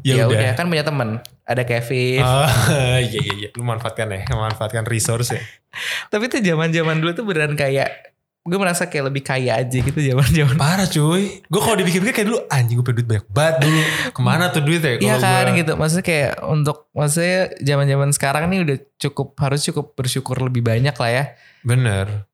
ya, Ya, udah. udah kan punya temen. Ada Kevin. Ah, iya iya iya. Lu manfaatkan ya, manfaatkan resource ya. Tapi tuh zaman-zaman dulu tuh beneran kayak gue merasa kayak lebih kaya aja gitu zaman-zaman. Parah cuy. Gue kalau dipikir-pikir kayak dulu anjing gue punya duit banyak banget dulu. Ke mana tuh duit ya? Iya kan gua- gitu. Maksudnya kayak untuk maksudnya zaman-zaman sekarang nih udah cukup harus cukup bersyukur lebih banyak lah ya. Bener.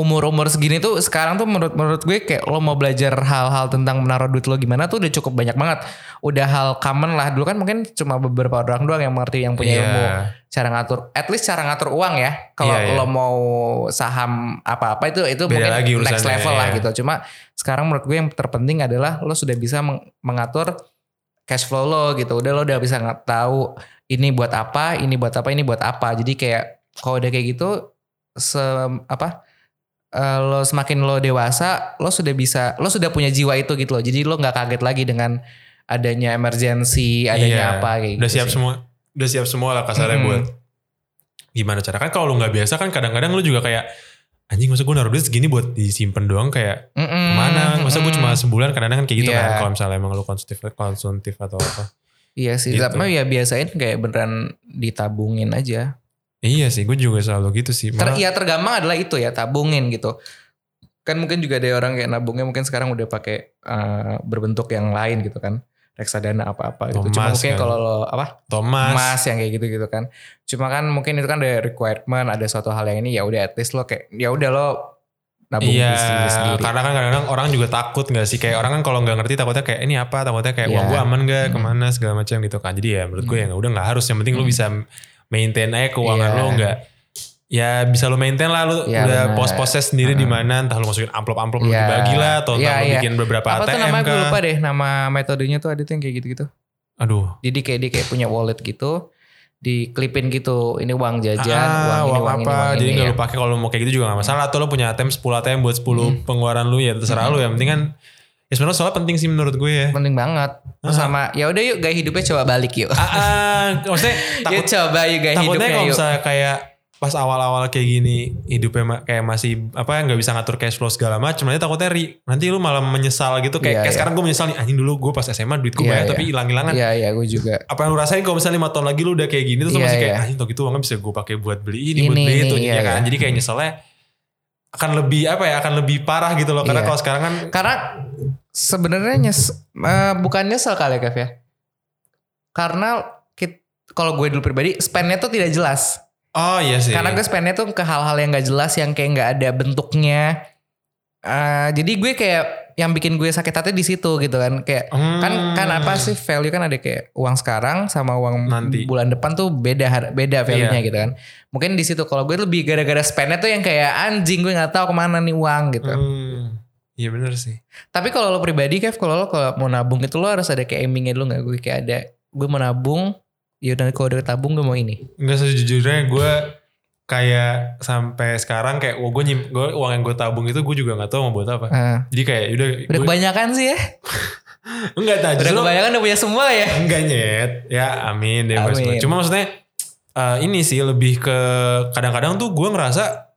Umur-umur segini tuh sekarang tuh menurut menurut gue kayak lo mau belajar hal-hal tentang menaruh duit lo gimana tuh udah cukup banyak banget. Udah hal common lah. Dulu kan mungkin cuma beberapa orang doang yang mengerti yang punya Iya. ilmu cara ngatur at least cara ngatur uang ya. Kalau Iya, iya. lo mau saham apa-apa itu itu Beda mungkin lagi next level lah iya. gitu. Cuma sekarang menurut gue yang terpenting adalah lo sudah bisa meng- mengatur cash flow lo gitu. Udah lo udah bisa nggak tahu ini buat apa, ini buat apa, ini buat apa. Jadi kayak kalau udah kayak gitu se apa eh, lo semakin lo dewasa, lo sudah bisa, lo sudah punya jiwa itu gitu loh. Jadi lo nggak kaget lagi dengan adanya emergency, Iya. adanya apa kayak Udah gitu siap sih. semua. Udah siap semua lah kasarnya Mm-mm. buat gimana cara kan kalau lu nggak biasa kan kadang-kadang lu juga kayak anjing masa gue naruh duit segini buat disimpan doang kayak Mm-mm, ke mana masa gue mm-mm. cuma sebulan kadang-kadang kan kayak gitu Iya. kan kalau misalnya emang lu konsumtif konsumtif atau apa Iya sih, Gitu. tapi ya biasain kayak beneran ditabungin aja. Iya sih gue juga selalu gitu sih Ter, ya tergampang adalah itu ya, tabungin gitu. Kan mungkin juga ada orang kayak nabungnya mungkin sekarang udah pakai eh, berbentuk yang lain gitu kan. Reksadana apa-apa gitu. Cuma Emas mungkin kan. kalau lo apa? Thomas Emas yang kayak gitu-gitu kan. Cuma kan mungkin itu kan ada requirement, ada suatu hal yang ini ya udah at least lo kayak ya udah lo nabung Iya, di sendiri karena kan kadang-kadang orang juga takut gak sih kayak orang kan kalau nggak ngerti takutnya kayak ini apa, takutnya kayak Iya. uang gue aman gak, Hmm. ke mana segala macam gitu kan. Jadi ya menurut gue ya udah nggak harus, yang penting lu Hmm. bisa maintain aja keuangan Iya. lo nggak ya bisa lu maintain lah lu Iya, udah pos-posnya sendiri di Hmm. mana entah lu masukin amplop-amplop lu Iya. dibagi lah atau entah Iya, lu iya. bikin beberapa apa ATM tuh namanya gue lupa deh nama metodenya tuh ada tuh yang kayak gitu-gitu. Aduh. Jadi kayak dia kayak punya wallet gitu, diklipin gitu. Ini uang jajan, Ah, uang ini, uang uang ini, apa? uang Jadi nggak ya. lu pakai kalau mau kayak gitu juga gak masalah. Atau lu punya ATM 10 ATM buat 10 Hmm. pengeluaran lu ya terserah lu. Yang penting kan ya sebenarnya soalnya penting sih menurut gue ya. Penting banget. Terus Ah. sama ya udah yuk gaya hidupnya coba balik yuk. Ah, ah, maksudnya takut yuk coba yuk gaya takutnya hidupnya kalau yuk. misalnya kayak pas awal-awal kayak gini hidupnya kayak masih apa nggak bisa ngatur cash flow segala macam nanti takutnya ri, nanti lu malah menyesal gitu kayak, Iya, kayak iya. sekarang gue menyesal nih anjing dulu gue pas SMA duit gue Iya, banyak iya. tapi hilang-hilangan Iya iya gue juga. apa yang lu rasain kalau misalnya lima tahun lagi lu udah kayak gini terus Iya, masih kayak iya. anjing tau gitu uangnya bisa gue pakai buat beli ini, buat Ini, beli ini, itu iya, ya kan iya. jadi kayak nyeselnya akan lebih apa ya akan lebih parah gitu loh karena Iya. kalau sekarang kan Karena sebenarnya nyes, eh, bukan nyesel kali ya Kev ya. Karena kalau gue dulu pribadi spendnya tuh tidak jelas. oh iya sih Karena gue spendnya tuh ke hal-hal yang gak jelas yang kayak nggak ada bentuknya. Eh, jadi gue kayak yang bikin gue sakit hati di situ gitu kan kayak Hmm. kan kan apa sih value kan ada kayak uang sekarang sama uang Nanti. bulan depan tuh beda beda value-nya Iya. gitu kan mungkin di situ kalau gue lebih gara-gara spendnya tuh yang kayak anjing gue nggak tahu ke mana nih uang gitu Hmm. Iya bener sih. tapi kalau lo pribadi Kev kalau lo kalau mau nabung itu lo harus ada kayak aimingnya dulu nggak gue kayak ada gue mau nabung ya udah kalau udah tabung gue mau ini Enggak sejujurnya gue kayak sampai sekarang kayak wah gue nyim, gue uang yang gue tabung itu gue juga nggak tahu mau buat apa. Ah, Jadi kayak udah udah gue, kebanyakan sih ya enggak tahu udah kebanyakan udah punya semua ya enggak nyet. Ya amin deh. Amin. Cuma maksudnya eh, ini sih lebih ke kadang-kadang tuh gue ngerasa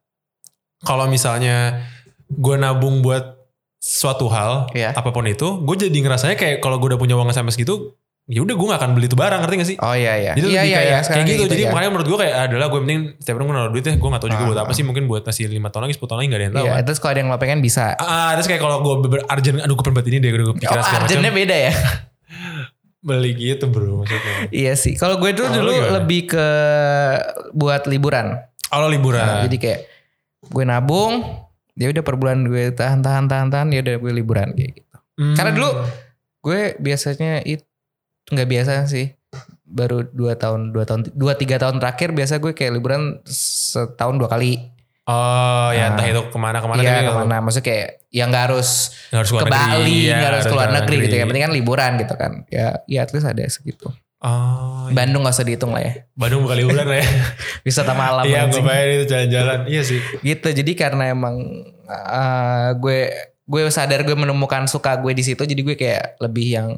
kalau misalnya gue nabung buat suatu hal Iya. apa pun itu, gue jadi ngerasanya kayak kalau gue udah punya uang sampai segitu ya udah gue gak akan beli itu barang ngerti gak sih? Oh iya iya. Jadi iya lebih iya kayak, iya kayak sekarang gitu. Jadi ya. makanya menurut gue kayak adalah gue penting setiap gue naruh duit ya. Gue gak tau juga buat Ah. apa sih. Mungkin buat masih 5 tahun lagi 10 tahun lagi gak ada yang tahu. Iya, kan. terus kalau ada yang lo pengen bisa. Ah, terus kayak kalau gue beber urgent, aduh gue buat ini deh, gue Oh, segala macam. arjennya beda ya. Beli gitu bro maksudnya. iya sih. Kalau gue dulu lu gimana? lebih ke buat liburan. Kalau liburan. Nah, jadi kayak gue nabung, ya udah per bulan gue tahan tahan tahan tahan ya udah gue liburan kayak gitu. Hmm. Karena dulu gue biasanya itu nggak biasa sih. Baru dua tahun, dua tahun, dua tiga tahun terakhir biasa gue kayak liburan setahun dua kali. Oh ya Nah. entah itu ke mana-kemana Iya tapi ke mana? Maksudnya kayak yang nggak harus harus ke negeri. Bali, Iya, nggak harus keluar negeri, gitu ya. Negeri. penting kan liburan gitu kan. Ya, ya at least ada segitu. Oh, iya. Bandung gak usah dihitung lah ya. Bandung bukan liburan lah ya. Wisata malam. Iya gue bayar itu jalan-jalan. Iya sih. gitu jadi karena emang uh, gue gue sadar gue menemukan suka gue di situ jadi gue kayak lebih yang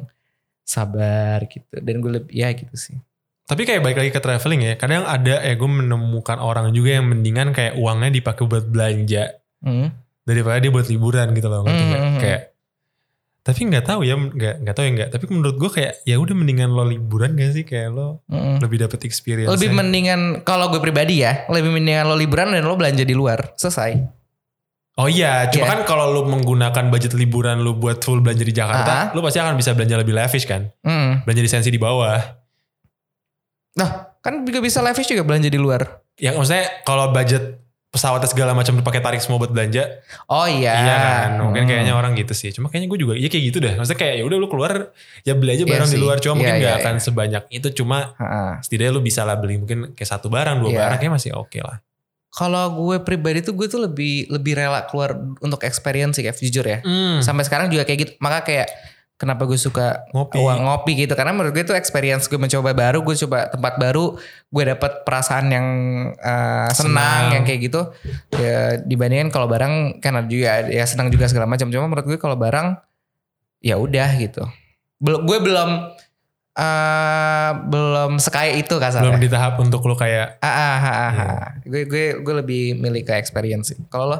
sabar gitu dan gue lebih ya gitu sih Tapi kayak balik lagi ke traveling ya. Kadang ada ya gue menemukan orang juga yang mendingan kayak uangnya dipakai buat belanja hmm. daripada dia buat liburan gitu loh. Hmm, nggak? hmm, hmm. Kayak tapi nggak tahu ya, nggak nggak tahu ya nggak. Tapi menurut gue kayak ya udah mendingan lo liburan gak sih kayak lo Mm-mm. lebih dapet experience. lebih mendingan kalau gue pribadi ya lebih mendingan lo liburan dan lo belanja di luar selesai Oh iya, cuma Iya. kan kalau lu menggunakan budget liburan lu buat full belanja di Jakarta, Ah. lu pasti akan bisa belanja lebih lavish kan? Hmm. Belanja di sensi di bawah. nah kan juga bisa lavish juga belanja di luar Yang maksudnya kalau budget pesawatnya segala macam pakai tarik semua buat belanja, oh iya iya kan? Mungkin Hmm. kayaknya orang gitu sih. Cuma kayaknya gue juga iya kayak gitu deh. Maksudnya kayak ya udah lu keluar ya beli aja Iya barang di sih. luar. Cuma Iya, mungkin iya, nggak akan iya. sebanyak itu. Cuma Ha-ha. setidaknya lu bisa lah beli mungkin kayak satu barang, dua Iya. barang kayak masih oke lah. kalau gue pribadi tuh gue tuh lebih lebih rela keluar untuk experience sih kayak jujur ya Hmm. sampai sekarang juga kayak gitu maka kayak kenapa gue suka Ngopi. uang ngopi gitu. Karena menurut gue itu experience gue mencoba baru gue coba tempat baru gue dapat perasaan yang uh, senang, Senang. yang kayak gitu. Ya dibandingin kalau barang kan ada juga ya senang juga segala macam. Cuma menurut gue kalau barang ya udah gitu. Belum gue belum uh, belum sekaya itu Belum kasarnya di tahap untuk lu kayak ah, ah, ah, ah, ah. gue gue gue lebih milih ke experience sih. Kalau lo?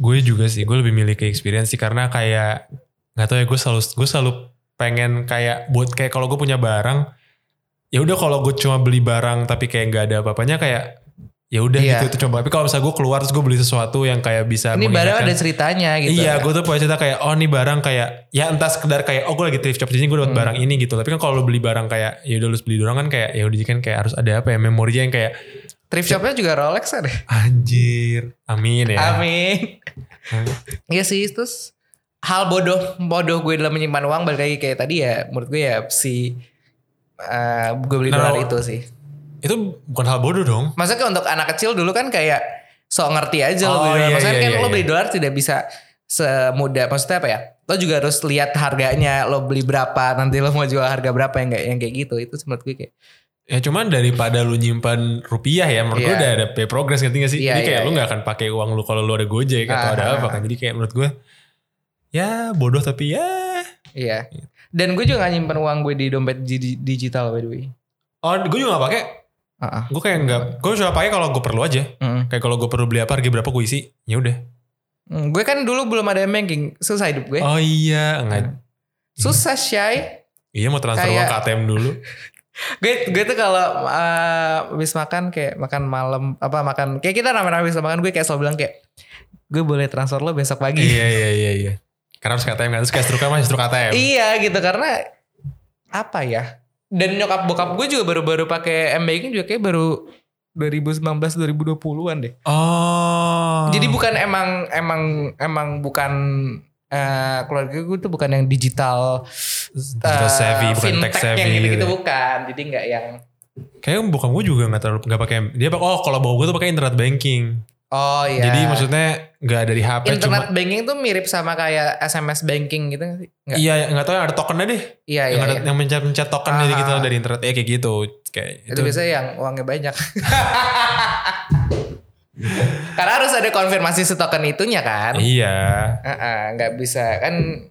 Gue juga sih gue lebih milih ke experience sih. Karena kayak nggak tahu ya gue selalu gue selalu pengen kayak buat kayak kalau gue punya barang ya udah kalau gue cuma beli barang tapi kayak nggak ada apa-apanya kayak ya udah Iya. gitu itu coba tapi kalau misalnya gue keluar terus gue beli sesuatu yang kayak bisa ini barang ada ceritanya gitu Iya, gue tuh punya cerita kayak oh nih barang kayak ya entah sekedar kayak oh gue lagi thrift shop di sini gue dapat Hmm. barang ini gitu. Tapi kan kalau lu beli barang kayak ya udah lu beli doang kan kayak ya udah kan kayak harus ada apa ya memorinya yang kayak thrift shopnya juga Rolex ada anjir, amin ya. Amin. Iya sih terus hal bodoh bodoh gue dalam menyimpan uang balik lagi kayak tadi ya menurut gue ya si eh, gue beli Nah, dolar lo- itu sih. Itu bukan hal bodoh dong. Maksudnya untuk anak kecil dulu kan kayak sok ngerti aja lo Oh, beli dolar. iya, Maksudnya iya, kan iya, lo iya. beli dolar tidak bisa semudah maksudnya apa ya? Lo juga harus lihat harganya, lo beli berapa, nanti lo mau jual harga berapa yang kayak yang kayak gitu. Itu menurut gue kayak Ya cuman daripada lu nyimpan rupiah ya menurut gue Iya. udah ada pay progress ngerti gak sih? Iya, Jadi kayak iya, lu iya. gak akan pakai uang lu kalau lu ada gojek atau Ah, ada ah, apa ah. kan. Jadi kayak menurut gue ya bodoh tapi ya. iya. Dan gue juga gak nyimpan uang gue di dompet di- digital by the way. Oh gue juga gak pakai. Ah, ah. Gue kayak nggak. Gue cuma pakai kalau gue perlu aja. Mm. Kayak kalau gue perlu beli apa harga berapa gue isi. Ya udah. Mm, gue kan dulu belum ada banking, susah hidup gue. Oh iya, enggak. Susah shy. Iya mau transfer Kayak- uang ke ATM dulu. Gue gue tuh kalau uh, habis makan kayak makan malam apa makan kayak kita rame-rame habis makan gue kayak selalu bilang kayak gue boleh transfer lo besok pagi. iya iya iya iya. Karena harus ke ATM kan. Terus kayak struknya masih struk ATM. iya gitu karena apa ya? Dan nyokap bokap gue juga baru-baru pakai m banking juga kayak baru 2019 2020-an deh. Oh. Jadi bukan emang emang emang bukan eh, keluarga gue tuh bukan yang digital digital eh, savvy bukan tech fintech savvy. yang gitu-gitu gitu. bukan. Jadi nggak yang Kayaknya bukan gue juga nggak terlalu nggak pakai. Dia oh kalau bawa gue tuh pakai internet banking. Oh iya. Jadi maksudnya nggak dari HP internet cuma. banking tuh mirip sama kayak SMS banking gitu nggak sih? Iya nggak tahu yang ada tokennya deh. Iya yang iya. ada iya. yang mencet-mencet token Ah, dari gitu ah. dari internet ya kayak gitu. Kayak Itu, biasanya yang uangnya banyak. Karena harus ada konfirmasi si token itunya kan. Iya. Nggak bisa kan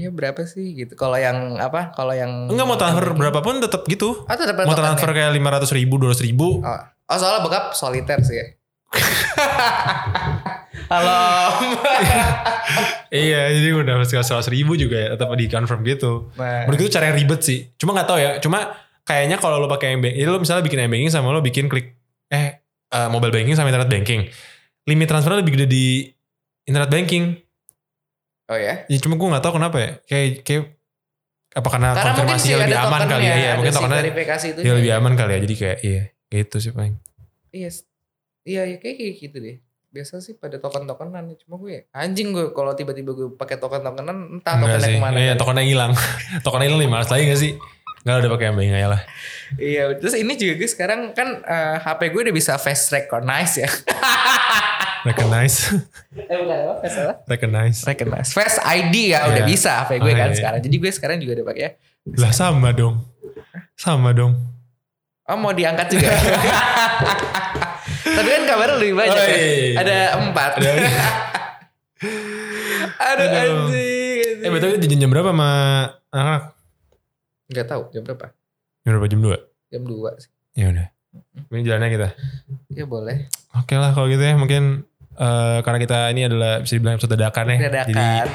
ya berapa sih gitu. Kalau yang apa? Kalau yang Enggak mau transfer berapapun tetap gitu. Oh, tetap ada Mau transfer kayak lima ratus ribu, dua ribu. Oh. oh soalnya bokap soliter sih ya. Halo. iya, jadi udah seratus ribu juga ya, tetap di confirm gitu. Nah. Menurut itu cara yang ribet sih. Cuma nggak tahu ya. Cuma kayaknya kalau lo pakai banking, lo misalnya bikin banking sama lo bikin klik eh eh, mobile banking sama internet banking, limit transfer lebih gede di internet banking. Oh ya? Ya cuma gue nggak tahu kenapa ya. Kayak kayak apa karena, Karena konfirmasinya lebih aman kali ya. tokennya, Iya, mungkin tokennya dia lebih aman kali ya. Jadi kayak iya gitu sih paling. Iya, iya, iya kayak kayak gitu deh. Biasa sih pada token-tokenan cuma gue anjing gue kalau tiba-tiba gue pakai token-tokenan entah Enggak tokennya sih. ke mana. Iya, kan. tokennya hilang. tokennya hilang nih, lagi gak sih? Enggak udah pakai banking aja lah. Iya, terus ini juga gue sekarang kan eh, HP gue udah bisa face recognize ya. Recognize. eh bukan apa? Face apa? Recognize. Recognize. Face ID ya udah Iya. bisa HP gue Oh, kan iya. sekarang. Jadi gue sekarang juga udah pakai ya. Lah sama dong. Sama dong. Oh mau diangkat juga. Tapi kan kabarnya lebih banyak Oh, ya. iya, iya. Ada empat. Ada- Aduh Aduh. anjing. Eh betul jam, jam berapa sama anak? Gak tahu jam berapa? Jam berapa jam 2? Jam 2 sih. Ya udah. Ini jalannya kita. Ya boleh. Oke lah kalau gitu ya mungkin eh, karena kita ini adalah bisa dibilang episode dadakan ya. Jadi Dadakan.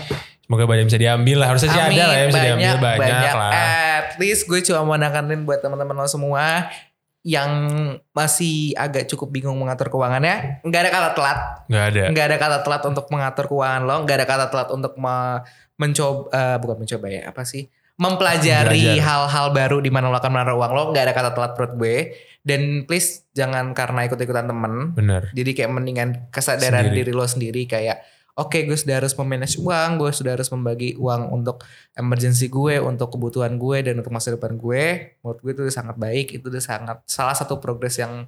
semoga banyak bisa diambil lah. Harusnya sih Amin, ada lah ya bisa diambil banyak, banyak. lah. At least gue cuma mau nakanin buat teman-teman lo semua yang masih agak cukup bingung mengatur keuangannya, nggak ada kata telat, Gak ada. nggak ada kata telat untuk mengatur keuangan lo, nggak ada kata telat untuk me- mencoba, eh, bukan mencoba ya, apa sih, mempelajari hal-hal baru di mana lo akan mengatur uang lo, nggak ada kata telat menurut gue. Dan please jangan karena ikut-ikutan temen, Bener. jadi kayak mendingan kesadaran Sendiri. diri lo sendiri kayak oke gue sudah harus memanage uang, gue sudah harus membagi uang untuk emergency gue, untuk kebutuhan gue dan untuk masa depan gue. Menurut gue itu udah sangat baik, itu udah sangat salah satu progres yang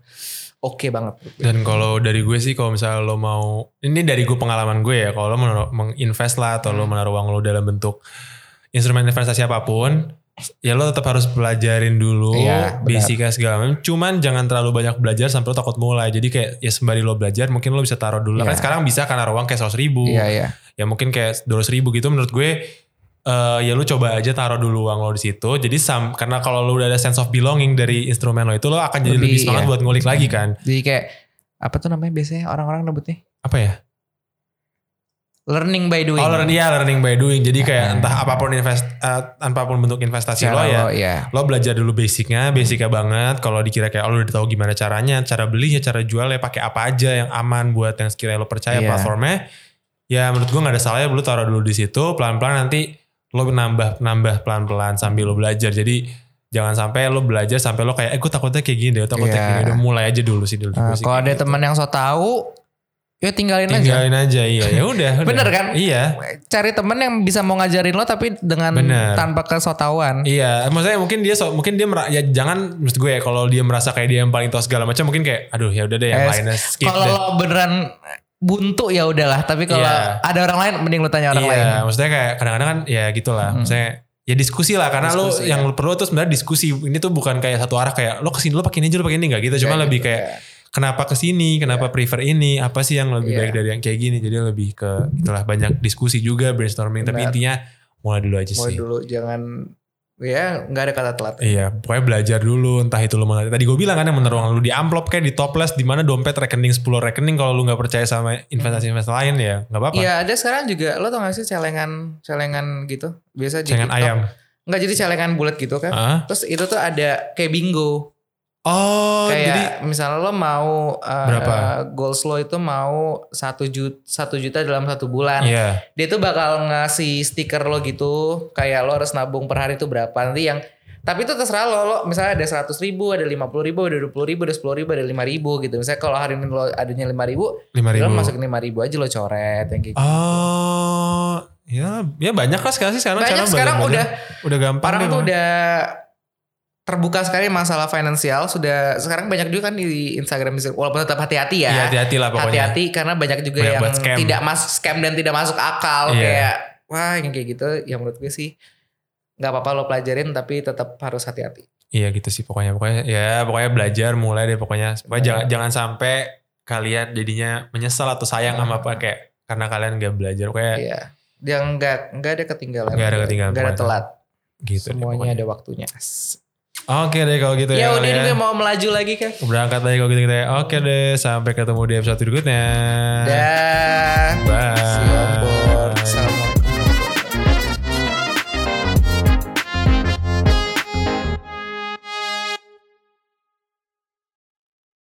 oke banget. menurut gue. Dan kalau dari gue sih kalau misalnya lo mau ini dari gue pengalaman gue ya kalau lo menginvest lah atau lo Hmm. menaruh uang lo dalam bentuk instrumen investasi apa pun ya lo tetap harus pelajarin dulu Iya, basicnya segala macam. Cuman jangan terlalu banyak belajar sampai lo takut mulai. Jadi kayak ya sembari lo belajar mungkin lo bisa taruh dulu. Iya. Kan sekarang bisa kan naruh uang kayak 100 ribu. Iya iya. Ya mungkin kayak 200 ribu gitu menurut gue eh ya lu coba aja taruh dulu uang lo di situ. Jadi sam, karena kalau lo udah ada sense of belonging dari instrumen lo itu lo akan jadi Lebih, lebih, semangat iya. buat ngulik lagi kan. Jadi kayak apa tuh namanya biasanya orang-orang nyebutnya Apa ya? Learning by doing. Oh learning ya learning by doing. Jadi kayak Ah. entah apa pun invest eh, apa pun bentuk investasi lo ya. lo, iya. Lo belajar dulu basicnya, basicnya banget. Kalau dikira kayak oh, lo udah tahu gimana caranya, cara belinya, cara jualnya, pakai apa aja yang aman buat yang sekiranya lo percaya Iya. platformnya. Ya menurut gua nggak ada salahnya lo taruh dulu di situ, pelan-pelan nanti lo nambah nambah pelan-pelan sambil lo belajar. Jadi jangan sampai lo belajar sampai lo kayak eh gue takutnya kayak gini deh, takutnya Iya. kayak gini. Udah mulai aja dulu sih dulu. Sih kalau ada gitu. teman yang so tahu, ya tinggalin, aja. tinggalin aja, iya ya udah. Bener kan? Iya. Cari teman yang bisa mau ngajarin lo tapi dengan Bener. tanpa kesotauan. Iya, maksudnya mungkin dia so, mungkin dia ya jangan maksud gue ya kalau dia merasa kayak dia yang paling tahu segala macam mungkin kayak aduh ya udah deh yang Eh, lainnya skip Kalau lo beneran buntu ya udahlah, tapi kalau Iya. ada orang lain mending lo tanya orang iya, lain. maksudnya kayak kadang-kadang kan ya gitulah. Hmm. Maksudnya ya diskusi lah karena Diskusi, lo yang ya. lo perlu tuh sebenarnya diskusi. Ini tuh bukan kayak satu arah kayak lo ke sini lo pakai ini aja lo pakai ini enggak gitu. Cuma Kayak lebih gitu, kayak ya. Kenapa ke sini, kenapa prefer ini, apa sih yang lebih Iya. baik dari yang kayak gini. Jadi lebih ke itulah banyak diskusi juga brainstorming. Tapi Benar. intinya mulai dulu aja Mulai sih. dulu jangan ya nggak ada kata telat. Iya, pokoknya belajar dulu. Entah itu lu mau tadi gue bilang kan yang uang lu di amplop kayak di toples di mana dompet rekening 10 rekening kalau lu nggak percaya sama investasi-investasi lain ya nggak apa-apa. Iya ada sekarang juga lo tau gak sih celengan celengan gitu biasa TikTok. ayam. Nggak jadi celengan bulat gitu kan. Ah. Terus itu tuh ada kayak bingo. Oh, kayak jadi misalnya lo mau uh, Berapa? goals lo itu mau satu juta satu juta dalam satu bulan. iya. Dia tuh bakal ngasih stiker lo gitu kayak lo harus nabung per hari itu berapa nanti yang tapi itu terserah lo, lo misalnya ada 100 ribu, ada 50 ribu, ada 20 ribu, ada 10 ribu, ada 5 ribu gitu. Misalnya kalau hari ini lo adanya 5 ribu, lima lo ribu. masukin 5 ribu aja lo coret yang kayak gitu. Oh, ya, ya banyak lah sekarang sih sekarang. Banyak sekarang banyak- udah udah gampang. Orang tuh udah terbuka sekali masalah finansial sudah sekarang banyak juga kan di Instagram walaupun tetap hati-hati ya. Iya, hati-hati lah pokoknya. Hati-hati karena banyak juga Banyak yang scam. tidak masuk scam dan tidak masuk akal Iya. kayak wah yang kayak gitu yang menurut gue sih nggak apa-apa lo pelajarin tapi tetap harus hati-hati. Iya gitu sih pokoknya. Pokoknya ya pokoknya belajar mulai deh pokoknya. Pokoknya Iya. jangan jangan sampai kalian jadinya menyesal atau sayang sama apa kayak karena kalian gak belajar kayak Iya. Yang nggak nggak ada ketinggalan. Nggak ada ketinggalan, Nggak ada telat. gitu. deh Semuanya pokoknya. ada waktunya. Oke deh kalau gitu Ya ya. udah Kak, juga mau melaju lagi kan. Berangkat lagi kalau gitu kita. Oke deh, sampai ketemu di episode berikutnya. Dah. Bye.